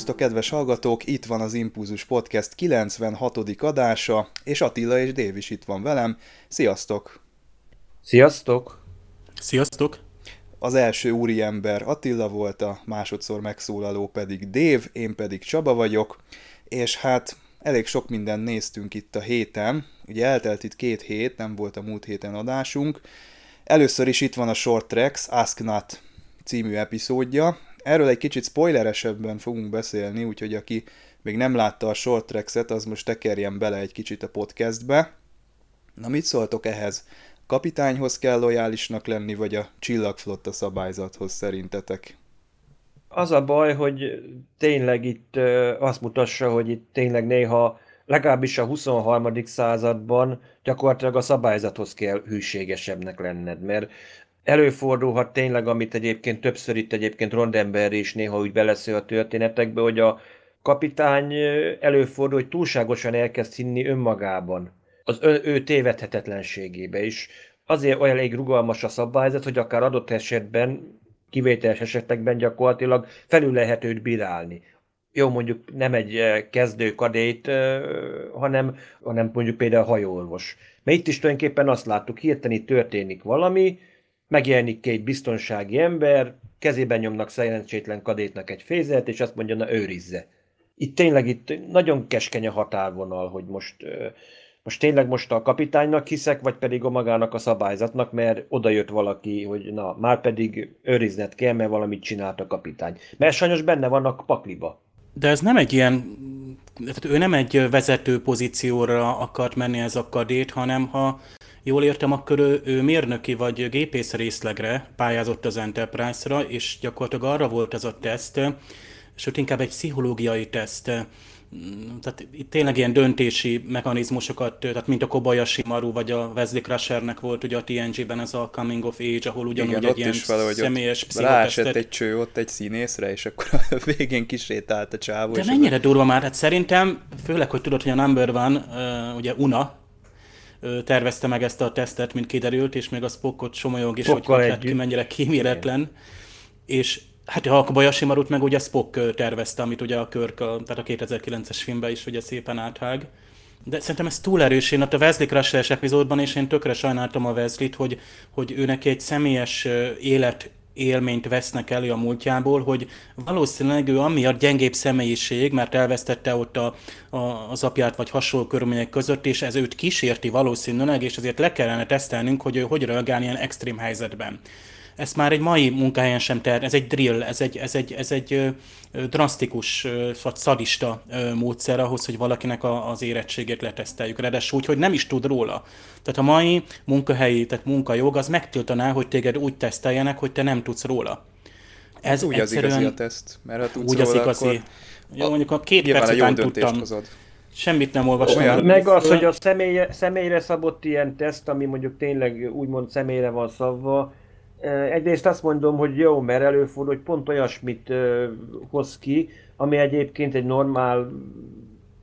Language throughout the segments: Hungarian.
Szervusztok, kedves hallgatók! Itt van az Impulzus Podcast 96. adása, és Attila és Dév is itt van velem. Sziasztok! Sziasztok! Sziasztok! Az első úriember Attila volt, a másodszor megszólaló pedig Dév, én pedig Csaba vagyok, és hát elég sok mindent néztünk itt a héten. Ugye eltelt itt két hét, nem volt a múlt héten adásunk. Először is itt van a Short Tracks Ask Not című epizódja, Erről egy kicsit spoileresebben fogunk beszélni, úgyhogy aki még nem látta a short tracks-et, az most tekerjen bele egy kicsit a podcastbe. Na mit szóltok ehhez? Kapitányhoz kell lojálisnak lenni, vagy a csillagflotta szabályzathoz szerintetek? Az a baj, hogy tényleg itt azt mutassa, hogy itt tényleg néha legalábbis a 23. században gyakorlatilag a szabályzathoz kell hűségesebbnek lenned, mert előfordulhat tényleg, amit egyébként többször itt egyébként Rondember is néha úgy beleszél a történetekbe, hogy a kapitány előfordul, hogy túlságosan elkezd hinni önmagában, az ő, ő tévedhetetlenségébe is. Azért olyan elég rugalmas a szabályzat, hogy akár adott esetben, kivételes esetekben gyakorlatilag felül lehet őt bírálni. Jó, mondjuk nem egy kezdő kadét, hanem, hanem mondjuk például hajóorvos. Mert itt is tulajdonképpen azt láttuk, hirtelen történik valami, megjelenik egy biztonsági ember, kezében nyomnak szerencsétlen kadétnak egy fézet, és azt mondja, na őrizze. Itt tényleg itt nagyon keskeny a határvonal, hogy most, most tényleg most a kapitánynak hiszek, vagy pedig a magának a szabályzatnak, mert oda jött valaki, hogy na, már pedig őrizned kell, mert valamit csinált a kapitány. Mert sajnos benne vannak pakliba. De ez nem egy ilyen, ő nem egy vezető pozícióra akart menni ez a kadét, hanem ha jól értem, akkor ő, ő mérnöki vagy gépész részlegre pályázott az Enterprise-ra, és gyakorlatilag arra volt ez a teszt, sőt inkább egy pszichológiai teszt, tehát itt tényleg ilyen döntési mechanizmusokat, tehát mint a Kobayashi Maru vagy a Wesley Crushernek volt ugye a TNG-ben ez a Coming of Age, ahol ugyanúgy Igen, egy ilyen valahogy személyes pszichotesztet. egy cső ott egy színészre, és akkor a végén kisétált a csávó. De mennyire a... durva már? Hát szerintem, főleg, hogy tudod, hogy a Number One, uh, ugye Una, tervezte meg ezt a tesztet, mint kiderült, és még a Spockot somolyog is, hogy, hogy hát ki mennyire kíméletlen. És hát ha a Bayashi Marut meg ugye Spock tervezte, amit ugye a Körk, tehát a 2009-es filmben is ugye szépen áthág. De szerintem ez túl erős. Én ott a Wesley Crusher epizódban, és én tökre sajnáltam a Wesley-t, hogy, hogy ő neki egy személyes élet élményt vesznek elő a múltjából, hogy valószínűleg ő amiatt gyengébb személyiség, mert elvesztette ott a, a, az apját vagy hasonló körülmények között, és ez őt kísérti valószínűleg, és ezért le kellene tesztelnünk, hogy ő hogy reagál ilyen extrém helyzetben ezt már egy mai munkahelyen sem ter, ez egy drill, ez egy, ez egy, ez egy drasztikus, vagy szadista módszer ahhoz, hogy valakinek a, az érettségét leteszteljük. Ráadásul úgy, hogy nem is tud róla. Tehát a mai munkahelyi, tehát munkajog az megtiltaná, hogy téged úgy teszteljenek, hogy te nem tudsz róla. Ez úgy az igazi a teszt, mert ha tudsz úgy róla, az igazi. Akkor Jó, mondjuk a két perc után tudtam. Hozod. Semmit nem olvastam. Olyan. Meg az, hogy a személyre, személyre szabott ilyen teszt, ami mondjuk tényleg úgymond személyre van szabva, Egyrészt azt mondom, hogy jó, mert előfordul, hogy pont olyasmit hoz ki, ami egyébként egy normál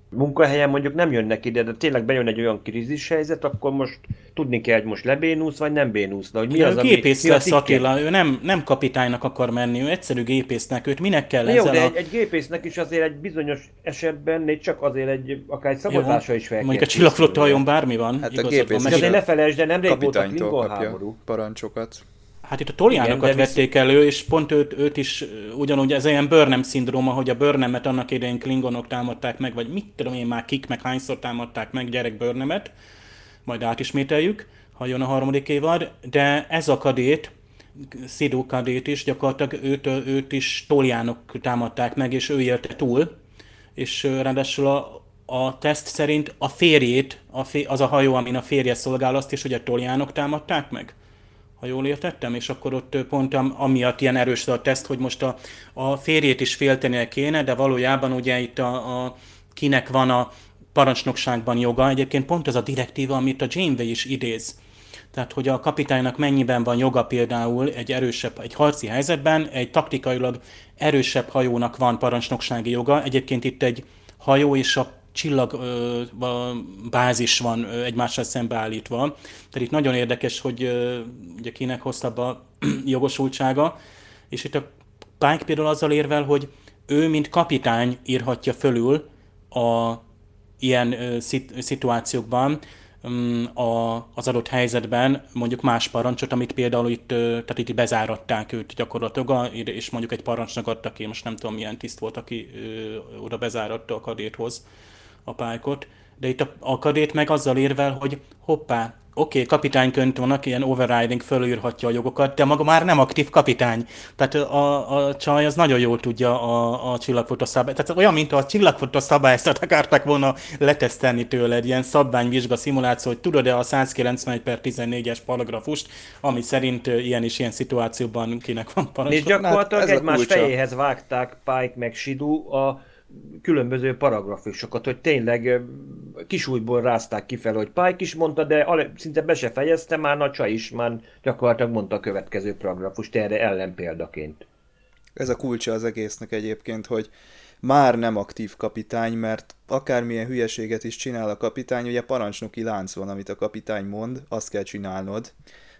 munkahelyen mondjuk nem jönnek ide, de tényleg bejön egy olyan krízis helyzet, akkor most tudni kell, hogy most lebénusz, vagy nem bénusz. De hogy mi az, gépész ami, lesz Attila, ő nem, nem kapitánynak akar menni, ő egyszerű gépésznek, őt minek kell Jó, de a... egy, egy, gépésznek is azért egy bizonyos esetben, még csak azért egy, akár egy szabadása is fel Mondjuk a csillagflotta hajón bármi van. Hát a gépész van, de azért ne felejtsd, de nem volt a Klingon háború. parancsokat. Hát itt a Toliánokat Igen, vették visz... elő, és pont őt, őt is ugyanúgy, ez ilyen Burnham szindróma, hogy a Burnhamet annak idején Klingonok támadták meg, vagy mit tudom én már kik, meg hányszor támadták meg gyerek Burnhamet, majd átismételjük, ha jön a harmadik évad, de ez a kadét Sidhu Kadét is, gyakorlatilag őt, őt is toljánok támadták meg, és ő élte túl, és ráadásul a, a teszt szerint a férjét, a fé, az a hajó, amin a férje szolgál, azt is ugye toljánok támadták meg? Ha jól értettem, és akkor ott pont amiatt ilyen erős a teszt, hogy most a, a férjét is féltenie kéne, de valójában ugye itt a, a kinek van a parancsnokságban joga. Egyébként pont ez a direktíva, amit a Janeway is idéz. Tehát, hogy a kapitánynak mennyiben van joga például egy erősebb, egy harci helyzetben, egy taktikailag erősebb hajónak van parancsnoksági joga. Egyébként itt egy hajó és a csillag bázis van egymással szembeállítva. Tehát itt nagyon érdekes, hogy ugye kinek hosszabb a jogosultsága, és itt a Pike például azzal érvel, hogy ő, mint kapitány írhatja fölül a ilyen szituációkban mm, a, az adott helyzetben mondjuk más parancsot, amit például itt, tehát itt bezáratták őt gyakorlatilag, és mondjuk egy parancsnak adtak ki, most nem tudom milyen tiszt volt, aki ö, oda bezáratta a kadéthoz a pálykot, de itt a, a kadét meg azzal érvel, hogy hoppá, oké, okay, kapitányként vannak, ilyen overriding fölírhatja a jogokat, de maga már nem aktív kapitány. Tehát a, a csaj az nagyon jól tudja a, a csillagfotó szabály. Tehát olyan, mint a csillagfotó szabályzat akartak volna letesztelni tőled, ilyen szabványvizsga szimuláció, hogy tudod-e a 191 per 14-es paragrafust, ami szerint ilyen is ilyen szituációban kinek van parancs. És gyakorlatilag hát egymás fejéhez vágták Pike meg Sidu a különböző paragrafusokat, hogy tényleg kisújból rázták kifel, hogy Pike is mondta, de szinte be se fejezte, már Nacsa is már gyakorlatilag mondta a következő paragrafust erre ellenpéldaként. Ez a kulcsa az egésznek egyébként, hogy már nem aktív kapitány, mert akármilyen hülyeséget is csinál a kapitány, ugye parancsnoki lánc van, amit a kapitány mond, azt kell csinálnod,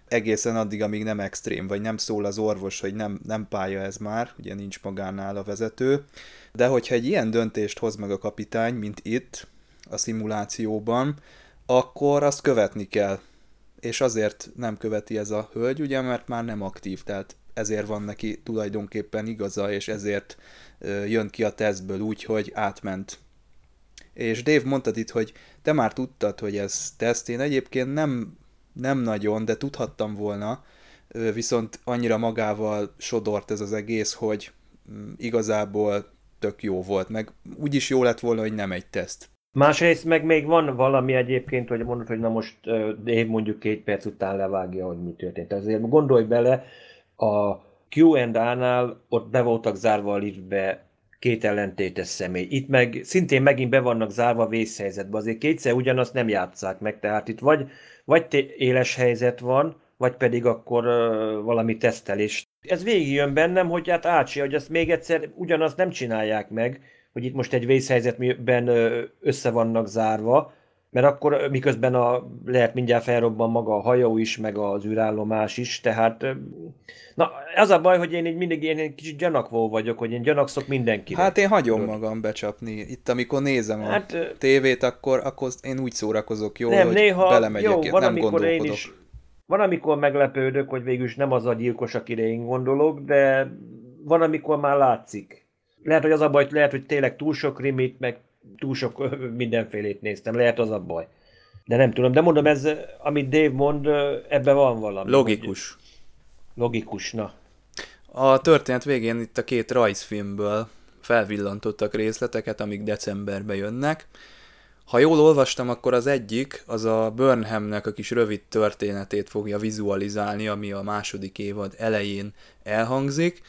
egészen addig, amíg nem extrém, vagy nem szól az orvos, hogy nem, nem pálya ez már, ugye nincs magánál a vezető, de hogyha egy ilyen döntést hoz meg a kapitány, mint itt, a szimulációban, akkor azt követni kell. És azért nem követi ez a hölgy, ugye, mert már nem aktív, tehát ezért van neki tulajdonképpen igaza, és ezért jön ki a tesztből úgy, hogy átment. És Dave mondtad itt, hogy te már tudtad, hogy ez teszt. Én egyébként nem, nem nagyon, de tudhattam volna, viszont annyira magával sodort ez az egész, hogy mm, igazából tök jó volt, meg úgyis jó lett volna, hogy nem egy teszt. Másrészt meg még van valami egyébként, hogy mondod, hogy na most Dave mondjuk két perc után levágja, hogy mi történt. Ezért gondolj bele, a Q&A-nál ott be voltak zárva a liftbe két ellentétes személy. Itt meg szintén megint be vannak zárva vészhelyzetbe. Azért kétszer ugyanazt nem játszák meg, tehát itt vagy, vagy éles helyzet van, vagy pedig akkor valami tesztelés. Ez végigjön bennem, hogy hát ácsi, hogy azt még egyszer ugyanazt nem csinálják meg, hogy itt most egy vészhelyzetben össze vannak zárva, mert akkor miközben a, lehet mindjárt felrobban maga a hajó is, meg az űrállomás is, tehát na, az a baj, hogy én így mindig én egy kicsit gyanakvó vagyok, hogy én gyanakszok mindenkire. Hát én hagyom magam becsapni. Itt amikor nézem a hát, tévét, akkor, akkor én úgy szórakozok jól, nem, hogy néha, belemegyek, jó, van, nem amikor én is van, amikor meglepődök, hogy végülis nem az a gyilkos, akire én gondolok, de van, amikor már látszik. Lehet, hogy az a baj, lehet, hogy tényleg túl sok rimit, meg túl sok mindenfélét néztem. Lehet az a baj. De nem tudom. De mondom, ez, amit Dave mond, ebben van valami. Logikus. Hogy... Logikus, na. A történet végén itt a két rajzfilmből felvillantottak részleteket, amik decemberbe jönnek. Ha jól olvastam, akkor az egyik, az a Burnhamnek a kis rövid történetét fogja vizualizálni, ami a második évad elején elhangzik.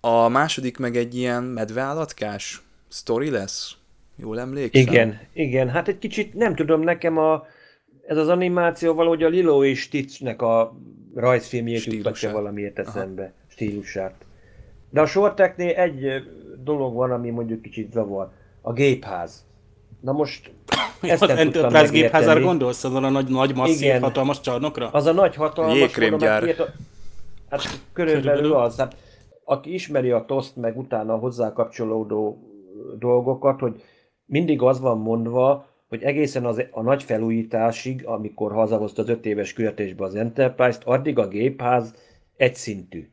A második meg egy ilyen medveállatkás sztori lesz? Jól emlékszem? Igen, igen. Hát egy kicsit, nem tudom, nekem a, ez az animáció valahogy a Lilo és Stitchnek a rajzfilmjét jutatja valamiért eszembe, Aha. stílusát. De a Sorteknél egy dolog van, ami mondjuk kicsit zavar. A gépház. Na most ezt az Enterprise gépházára gondolsz, azon a nagy, nagy masszív, Igen. hatalmas csarnokra? Az a nagy hatalmas... Jégkrémgyár. Hát körülbelül az. Hát, aki ismeri a toszt, meg utána hozzá kapcsolódó dolgokat, hogy mindig az van mondva, hogy egészen az, a nagy felújításig, amikor hazahozta az öt éves küldetésbe az Enterprise-t, addig a gépház egyszintű.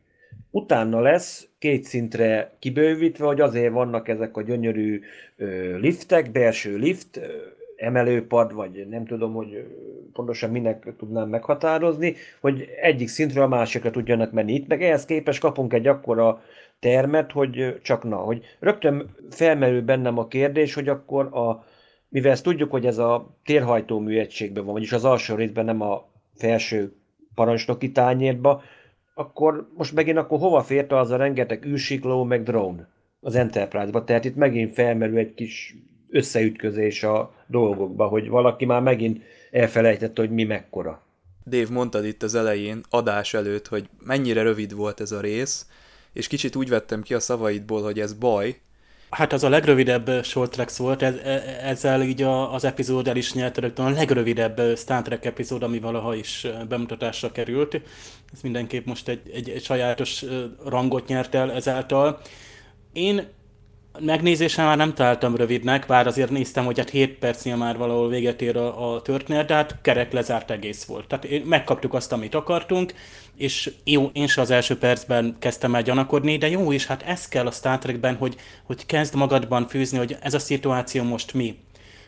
Utána lesz két szintre kibővítve, hogy azért vannak ezek a gyönyörű liftek, belső lift, emelőpad, vagy nem tudom, hogy pontosan minek tudnám meghatározni, hogy egyik szintről a másikra tudjanak menni. Itt meg ehhez képest kapunk egy akkora termet, hogy csak na, hogy rögtön felmerül bennem a kérdés, hogy akkor a, mivel ezt tudjuk, hogy ez a térhajtó műegységben van, vagyis az alsó részben nem a felső parancsnoki tányérba, akkor most megint akkor hova férte az a rengeteg űrsikló, meg drone az Enterprise-ba? Tehát itt megint felmerül egy kis összeütközés a dolgokba, hogy valaki már megint elfelejtette, hogy mi mekkora. Dave mondtad itt az elején, adás előtt, hogy mennyire rövid volt ez a rész, és kicsit úgy vettem ki a szavaidból, hogy ez baj. Hát az a legrövidebb short tracks volt, ez, e, ezzel így a, az epizód el is nyerte rögtön a legrövidebb Star Trek epizód, ami valaha is bemutatásra került. Ez mindenképp most egy, egy, egy sajátos rangot nyert el ezáltal. Én megnézésen már nem találtam rövidnek, bár azért néztem, hogy hát 7 percnél már valahol véget ér a, a történet, de hát kerek lezárt egész volt. Tehát megkaptuk azt, amit akartunk, és jó, én se az első percben kezdtem el gyanakodni, de jó is, hát ez kell a Star Trekben, hogy, hogy kezd magadban fűzni, hogy ez a szituáció most mi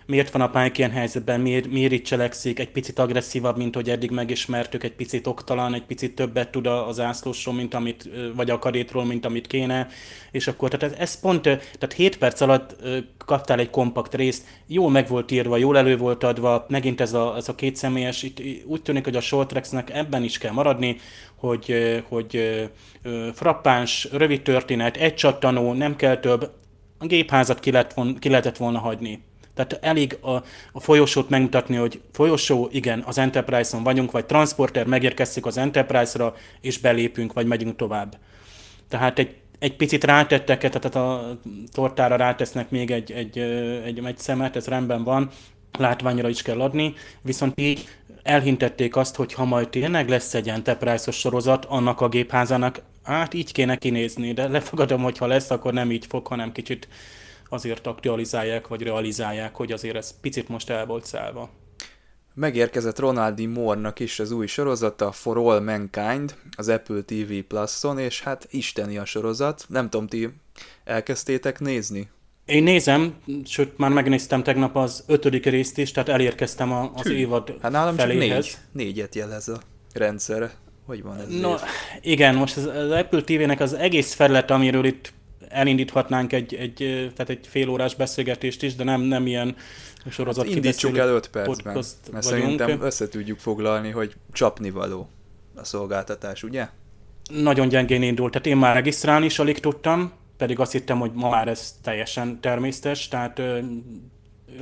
miért van a Pike ilyen helyzetben, miért, miért itt cselekszik, egy picit agresszívabb, mint hogy eddig megismertük, egy picit oktalan, egy picit többet tud az ászlósról, mint amit, vagy a karétról, mint amit kéne, és akkor tehát ez, ez pont, tehát 7 perc alatt kaptál egy kompakt részt, jól meg volt írva, jól elő volt adva, megint ez a, ez a két személyes, itt úgy tűnik, hogy a short ebben is kell maradni, hogy, hogy frappáns, rövid történet, egy csattanó, nem kell több, a gépházat ki, lett ki lehetett volna hagyni. Tehát elég a, a folyosót megmutatni, hogy folyosó, igen, az Enterprise-on vagyunk, vagy transporter, megérkeztük az Enterprise-ra, és belépünk, vagy megyünk tovább. Tehát egy, egy picit rátettek, tehát a tortára rátesznek még egy, egy, egy, egy szemet, ez rendben van, látványra is kell adni, viszont így elhintették azt, hogy ha majd tényleg lesz egy Enterprise-os sorozat, annak a gépházának, hát így kéne kinézni, de lefogadom, hogy ha lesz, akkor nem így fog, hanem kicsit azért aktualizálják, vagy realizálják, hogy azért ez picit most el volt szállva. Megérkezett Ronaldi Moore-nak is az új sorozata For All Mankind az Apple TV Plus-on, és hát isteni a sorozat. Nem tudom, ti elkezdtétek nézni? Én nézem, sőt már megnéztem tegnap az ötödik részt is, tehát elérkeztem a, az Hű, évad Hát nálam feléhez. csak négy, négyet jelez a rendszer. Hogy van ez? No, igen, most az, az Apple TV-nek az egész felett, amiről itt elindíthatnánk egy, egy, tehát egy fél órás beszélgetést is, de nem, nem ilyen sorozat hát indítsuk el öt percben, mert vagyunk. szerintem össze tudjuk foglalni, hogy csapnivaló a szolgáltatás, ugye? Nagyon gyengén indult, tehát én már regisztrálni is alig tudtam, pedig azt hittem, hogy ma már ez teljesen természetes, tehát ö,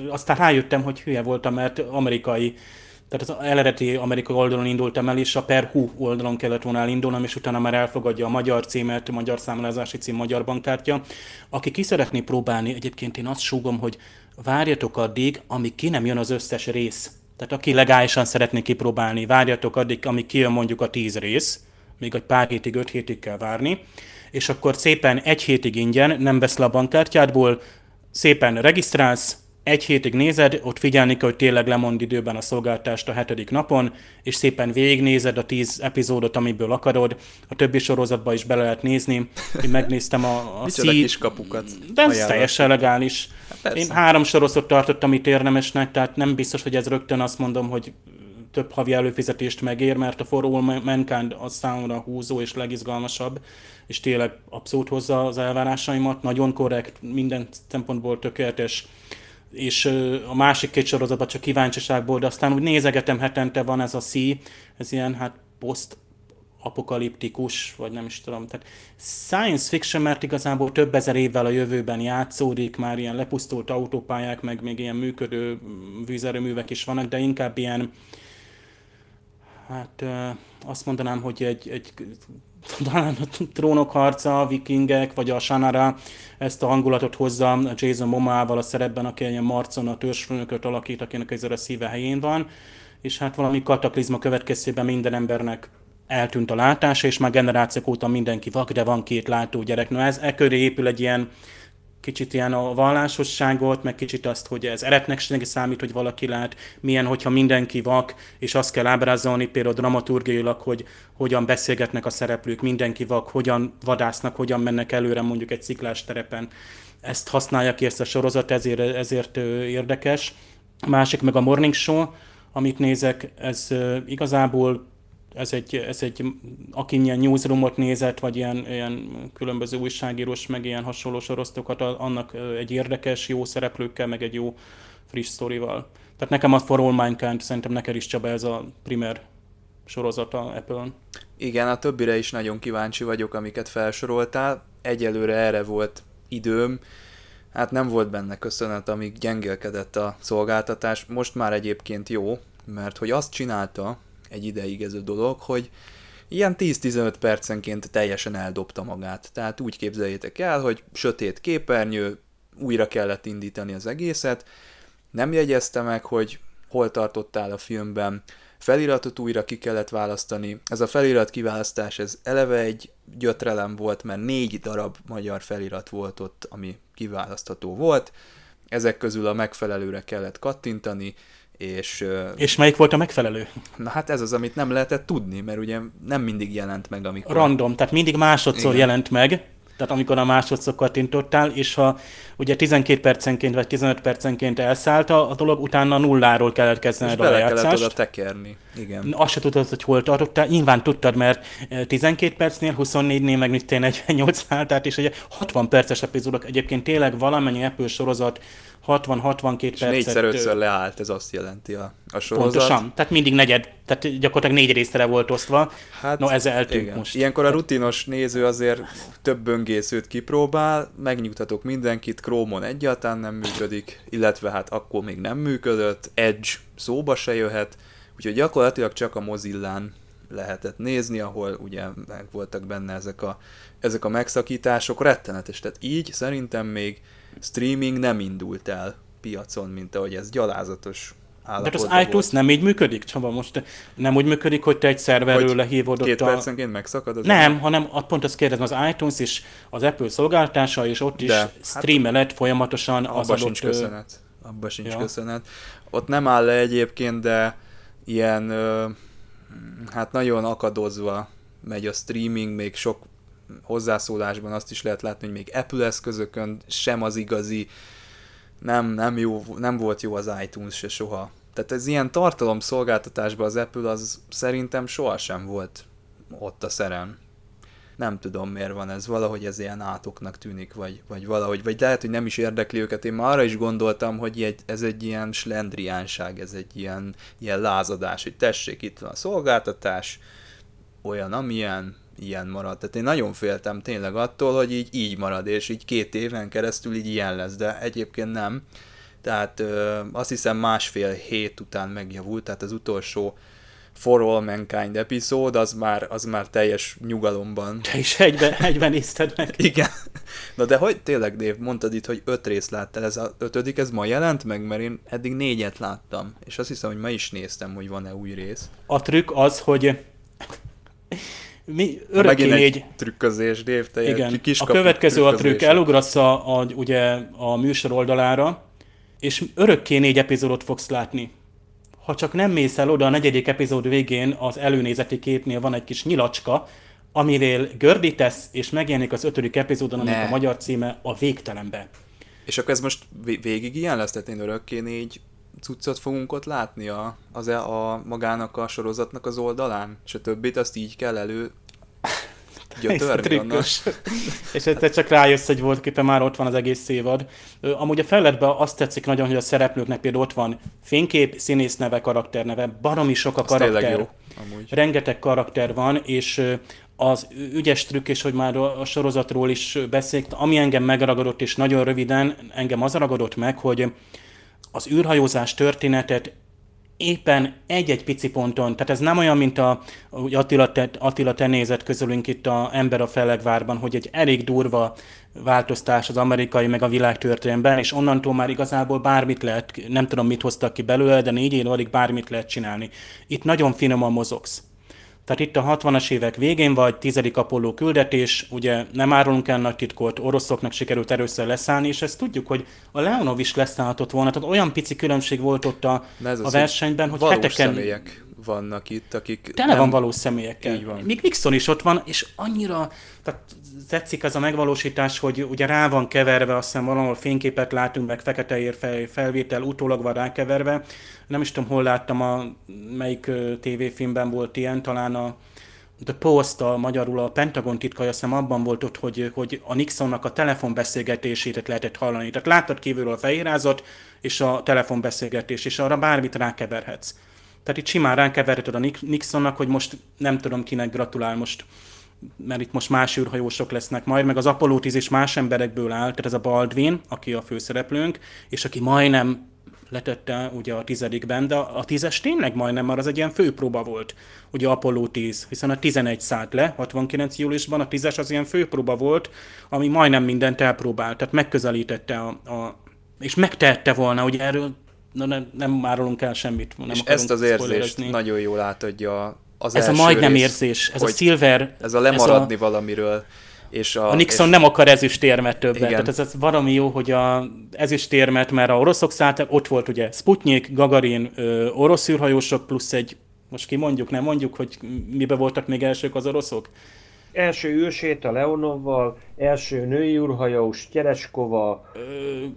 aztán rájöttem, hogy hülye voltam, mert amerikai tehát az eredeti amerikai oldalon indultam el, és a per hu oldalon kellett volna elindulnom, és utána már elfogadja a magyar címet, a magyar számlázási cím, magyar bankkártya. Aki ki szeretné próbálni, egyébként én azt súgom, hogy várjatok addig, amíg ki nem jön az összes rész. Tehát aki legálisan szeretné kipróbálni, várjatok addig, amíg kijön mondjuk a tíz rész, még egy pár hétig, öt hétig kell várni, és akkor szépen egy hétig ingyen, nem vesz le a bankkártyádból, szépen regisztrálsz, egy hétig nézed, ott figyelni kell, hogy tényleg lemond időben a szolgáltást a hetedik napon, és szépen végignézed a tíz epizódot, amiből akarod. A többi sorozatba is bele lehet nézni. Én megnéztem a, a kis kapukat De ez teljesen legális. Hát Én három sorozatot tartottam itt érdemesnek, tehát nem biztos, hogy ez rögtön azt mondom, hogy több havi előfizetést megér, mert a For All Mankind az számomra húzó és legizgalmasabb, és tényleg abszolút hozza az elvárásaimat, nagyon korrekt, minden szempontból tökéletes és a másik két sorozatban csak kíváncsiságból, de aztán úgy nézegetem hetente van ez a C, ez ilyen hát post apokaliptikus, vagy nem is tudom, tehát science fiction, mert igazából több ezer évvel a jövőben játszódik, már ilyen lepusztult autópályák, meg még ilyen működő vízerőművek is vannak, de inkább ilyen, hát azt mondanám, hogy egy, egy talán a trónok harca, a vikingek, vagy a Sanara ezt a hangulatot hozza Jason Momával a szerepben, aki egy Marcon a törzsfőnököt alakít, akinek ez a szíve helyén van, és hát valami kataklizma következtében minden embernek eltűnt a látása, és már generációk óta mindenki vak, de van két látógyerek. No ez e köré épül egy ilyen kicsit ilyen a vallásosságot, meg kicsit azt, hogy ez eretnek számít, hogy valaki lát, milyen, hogyha mindenki vak, és azt kell ábrázolni például dramaturgiailag, hogy hogyan beszélgetnek a szereplők, mindenki vak, hogyan vadásznak, hogyan mennek előre mondjuk egy sziklás terepen. Ezt használja ki ezt a sorozat, ezért, ezért érdekes A másik meg a Morning Show, amit nézek, ez igazából ez egy, ez egy, aki ilyen newsroomot nézett, vagy ilyen, ilyen különböző újságírós, meg ilyen hasonló sorosztokat, annak egy érdekes, jó szereplőkkel, meg egy jó friss sztorival. Tehát nekem a For All Mankind, szerintem neked is Csaba ez a primer sorozata Apple-on. Igen, a többire is nagyon kíváncsi vagyok, amiket felsoroltál. Egyelőre erre volt időm. Hát nem volt benne köszönet, amíg gyengélkedett a szolgáltatás. Most már egyébként jó, mert hogy azt csinálta, egy ideig ez a dolog, hogy ilyen 10-15 percenként teljesen eldobta magát. Tehát úgy képzeljétek el, hogy sötét képernyő, újra kellett indítani az egészet, nem jegyezte meg, hogy hol tartottál a filmben, feliratot újra ki kellett választani. Ez a felirat kiválasztás, ez eleve egy gyötrelem volt, mert négy darab magyar felirat volt ott, ami kiválasztható volt. Ezek közül a megfelelőre kellett kattintani, és, és melyik volt a megfelelő? Na hát ez az, amit nem lehetett tudni, mert ugye nem mindig jelent meg, amikor... Random, tehát mindig másodszor Igen. jelent meg, tehát amikor a másodszor kattintottál, és ha ugye 12 percenként vagy 15 percenként elszállt a dolog, utána nulláról kellett kezdened a lejátszást. kellett oda tekerni, igen. Azt se tudod, hogy hol tartottál, nyilván tudtad, mert 12 percnél, 24-nél, meg mit 48 tehát és ugye 60 perces epizódok, egyébként tényleg valamennyi Apple sorozat 60-62 percet... négyszer, ötször leállt, ez azt jelenti a, a sorozat. Pontosan, tehát mindig negyed, tehát gyakorlatilag négy részre volt osztva. Hát, no, ez eltűnt igen. most. Ilyenkor a rutinos néző azért több böngészőt kipróbál, megnyugtatok mindenkit, Chrome-on egyáltalán nem működik, illetve hát akkor még nem működött, Edge szóba se jöhet, úgyhogy gyakorlatilag csak a Mozillán lehetett nézni, ahol ugye meg voltak benne ezek a, ezek a megszakítások, rettenetes, tehát így szerintem még streaming nem indult el piacon, mint ahogy ez gyalázatos de az iTunes volt. nem így működik, Csaba? Most nem úgy működik, hogy te egy szerverről hogy lehívod két ott a... percenként megszakad az Nem, ember? hanem pont azt kérdezem, az iTunes is az Apple szolgáltása, és ott De, is hát streamelet folyamatosan az abba adott... sincs köszönet. Abba sincs ja. köszönet. Ott nem áll le egyébként, de ilyen hát nagyon akadozva megy a streaming, még sok hozzászólásban azt is lehet látni, hogy még Apple eszközökön sem az igazi, nem, nem, jó, nem volt jó az iTunes se soha. Tehát ez ilyen tartalom szolgáltatásban az Apple az szerintem sohasem volt ott a szerem. Nem tudom miért van ez, valahogy ez ilyen átoknak tűnik, vagy, vagy valahogy, vagy lehet, hogy nem is érdekli őket. Én már arra is gondoltam, hogy ez egy ilyen slendriánság, ez egy ilyen, ilyen lázadás, hogy tessék, itt van a szolgáltatás, olyan, amilyen, ilyen marad. Tehát én nagyon féltem tényleg attól, hogy így, így marad, és így két éven keresztül így ilyen lesz, de egyébként nem. Tehát ö, azt hiszem másfél hét után megjavult, tehát az utolsó For All Mankind epizód, az már, az már teljes nyugalomban. Te is egyben, egyben nézted meg. Igen. Na de hogy tényleg, Dave, mondtad itt, hogy öt részt láttál, ez a ötödik, ez ma jelent meg, mert én eddig négyet láttam, és azt hiszem, hogy ma is néztem, hogy van-e új rész. A trükk az, hogy mi örökké négy... trükközés, Dave, te Igen, a következő a trükk, elugrasz a, a, ugye, a műsor oldalára, és örökké négy epizódot fogsz látni. Ha csak nem mész el oda a negyedik epizód végén, az előnézeti képnél van egy kis nyilacska, amiről gördítesz, és megjelenik az ötödik epizódon, aminek a magyar címe a végtelenbe. És akkor ez most végig ilyen lesz, tehát én örökké négy cuccot fogunk ott látni a, az, e, a magának a sorozatnak az oldalán, és a többit azt így kell elő gyötörni És te csak rájössz, hogy volt képen már ott van az egész évad. Amúgy a felletben azt tetszik nagyon, hogy a szereplőknek például ott van fénykép, színész neve, karakter baromi sok a karakter. Jó, amúgy. Rengeteg karakter van, és az ügyes trükk, és hogy már a sorozatról is beszélt, ami engem megragadott, és nagyon röviden engem az ragadott meg, hogy az űrhajózás történetet éppen egy-egy pici ponton, tehát ez nem olyan, mint a, hogy Attila, te, Attila te nézett közülünk itt a Ember a Felegvárban, hogy egy elég durva változtás az amerikai meg a világ történelemben, és onnantól már igazából bármit lehet, nem tudom mit hoztak ki belőle, de négy év alig bármit lehet csinálni. Itt nagyon finoman mozogsz. Tehát itt a 60-as évek végén vagy, tizedik Apollo küldetés, ugye nem árulunk el nagy titkot, oroszoknak sikerült először leszállni, és ezt tudjuk, hogy a Leonov is leszállhatott volna, tehát olyan pici különbség volt ott a, a versenyben, hogy heteken... személyek vannak itt, akik... Tele nem... van valós személyekkel. Így van. Még Nixon is ott van, és annyira, tehát tetszik az a megvalósítás, hogy ugye rá van keverve, azt hiszem valahol fényképet látunk, meg fekete fel, felvétel utólag van rákeverve. Nem is tudom, hol láttam, a, melyik tévéfilmben volt ilyen, talán a The Post, a magyarul a Pentagon titkai, azt hiszem abban volt ott, hogy, hogy a Nixonnak a telefonbeszélgetését lehetett hallani. Tehát láttad kívülről a fehérázat és a telefonbeszélgetés, és arra bármit rákeverhetsz. Tehát itt simán rákeverheted a Nixonnak, hogy most nem tudom kinek gratulál most mert itt most más űrhajósok lesznek majd, meg az Apollo 10 is más emberekből áll, tehát ez a Baldwin, aki a főszereplőnk, és aki majdnem letette ugye a tizedikben, de a tízes tényleg majdnem, mert az egy ilyen főpróba volt, ugye Apollo 10, hiszen a 11 szállt le 69 júliusban, a tízes az ilyen főpróba volt, ami majdnem mindent elpróbált, tehát megközelítette a, a és megtehette volna, ugye erről na nem, nem árulunk el semmit. Nem és ezt az érzést nagyon jól átadja az Ez a majdnem rész, érzés, ez a silver. Ez a lemaradni ez a, valamiről. És a, a Nixon és... nem akar ezüstérmet többet. Igen. Tehát ez, ez valami jó, hogy a ezüstérmet, mert a oroszok szálltak, ott volt ugye Sputnik, Gagarin, ö, orosz űrhajósok, plusz egy, most ki mondjuk, nem mondjuk, hogy mibe voltak még elsők az oroszok? Első űrséta Leonovval, első női űrhajós Tyereskova. Ö,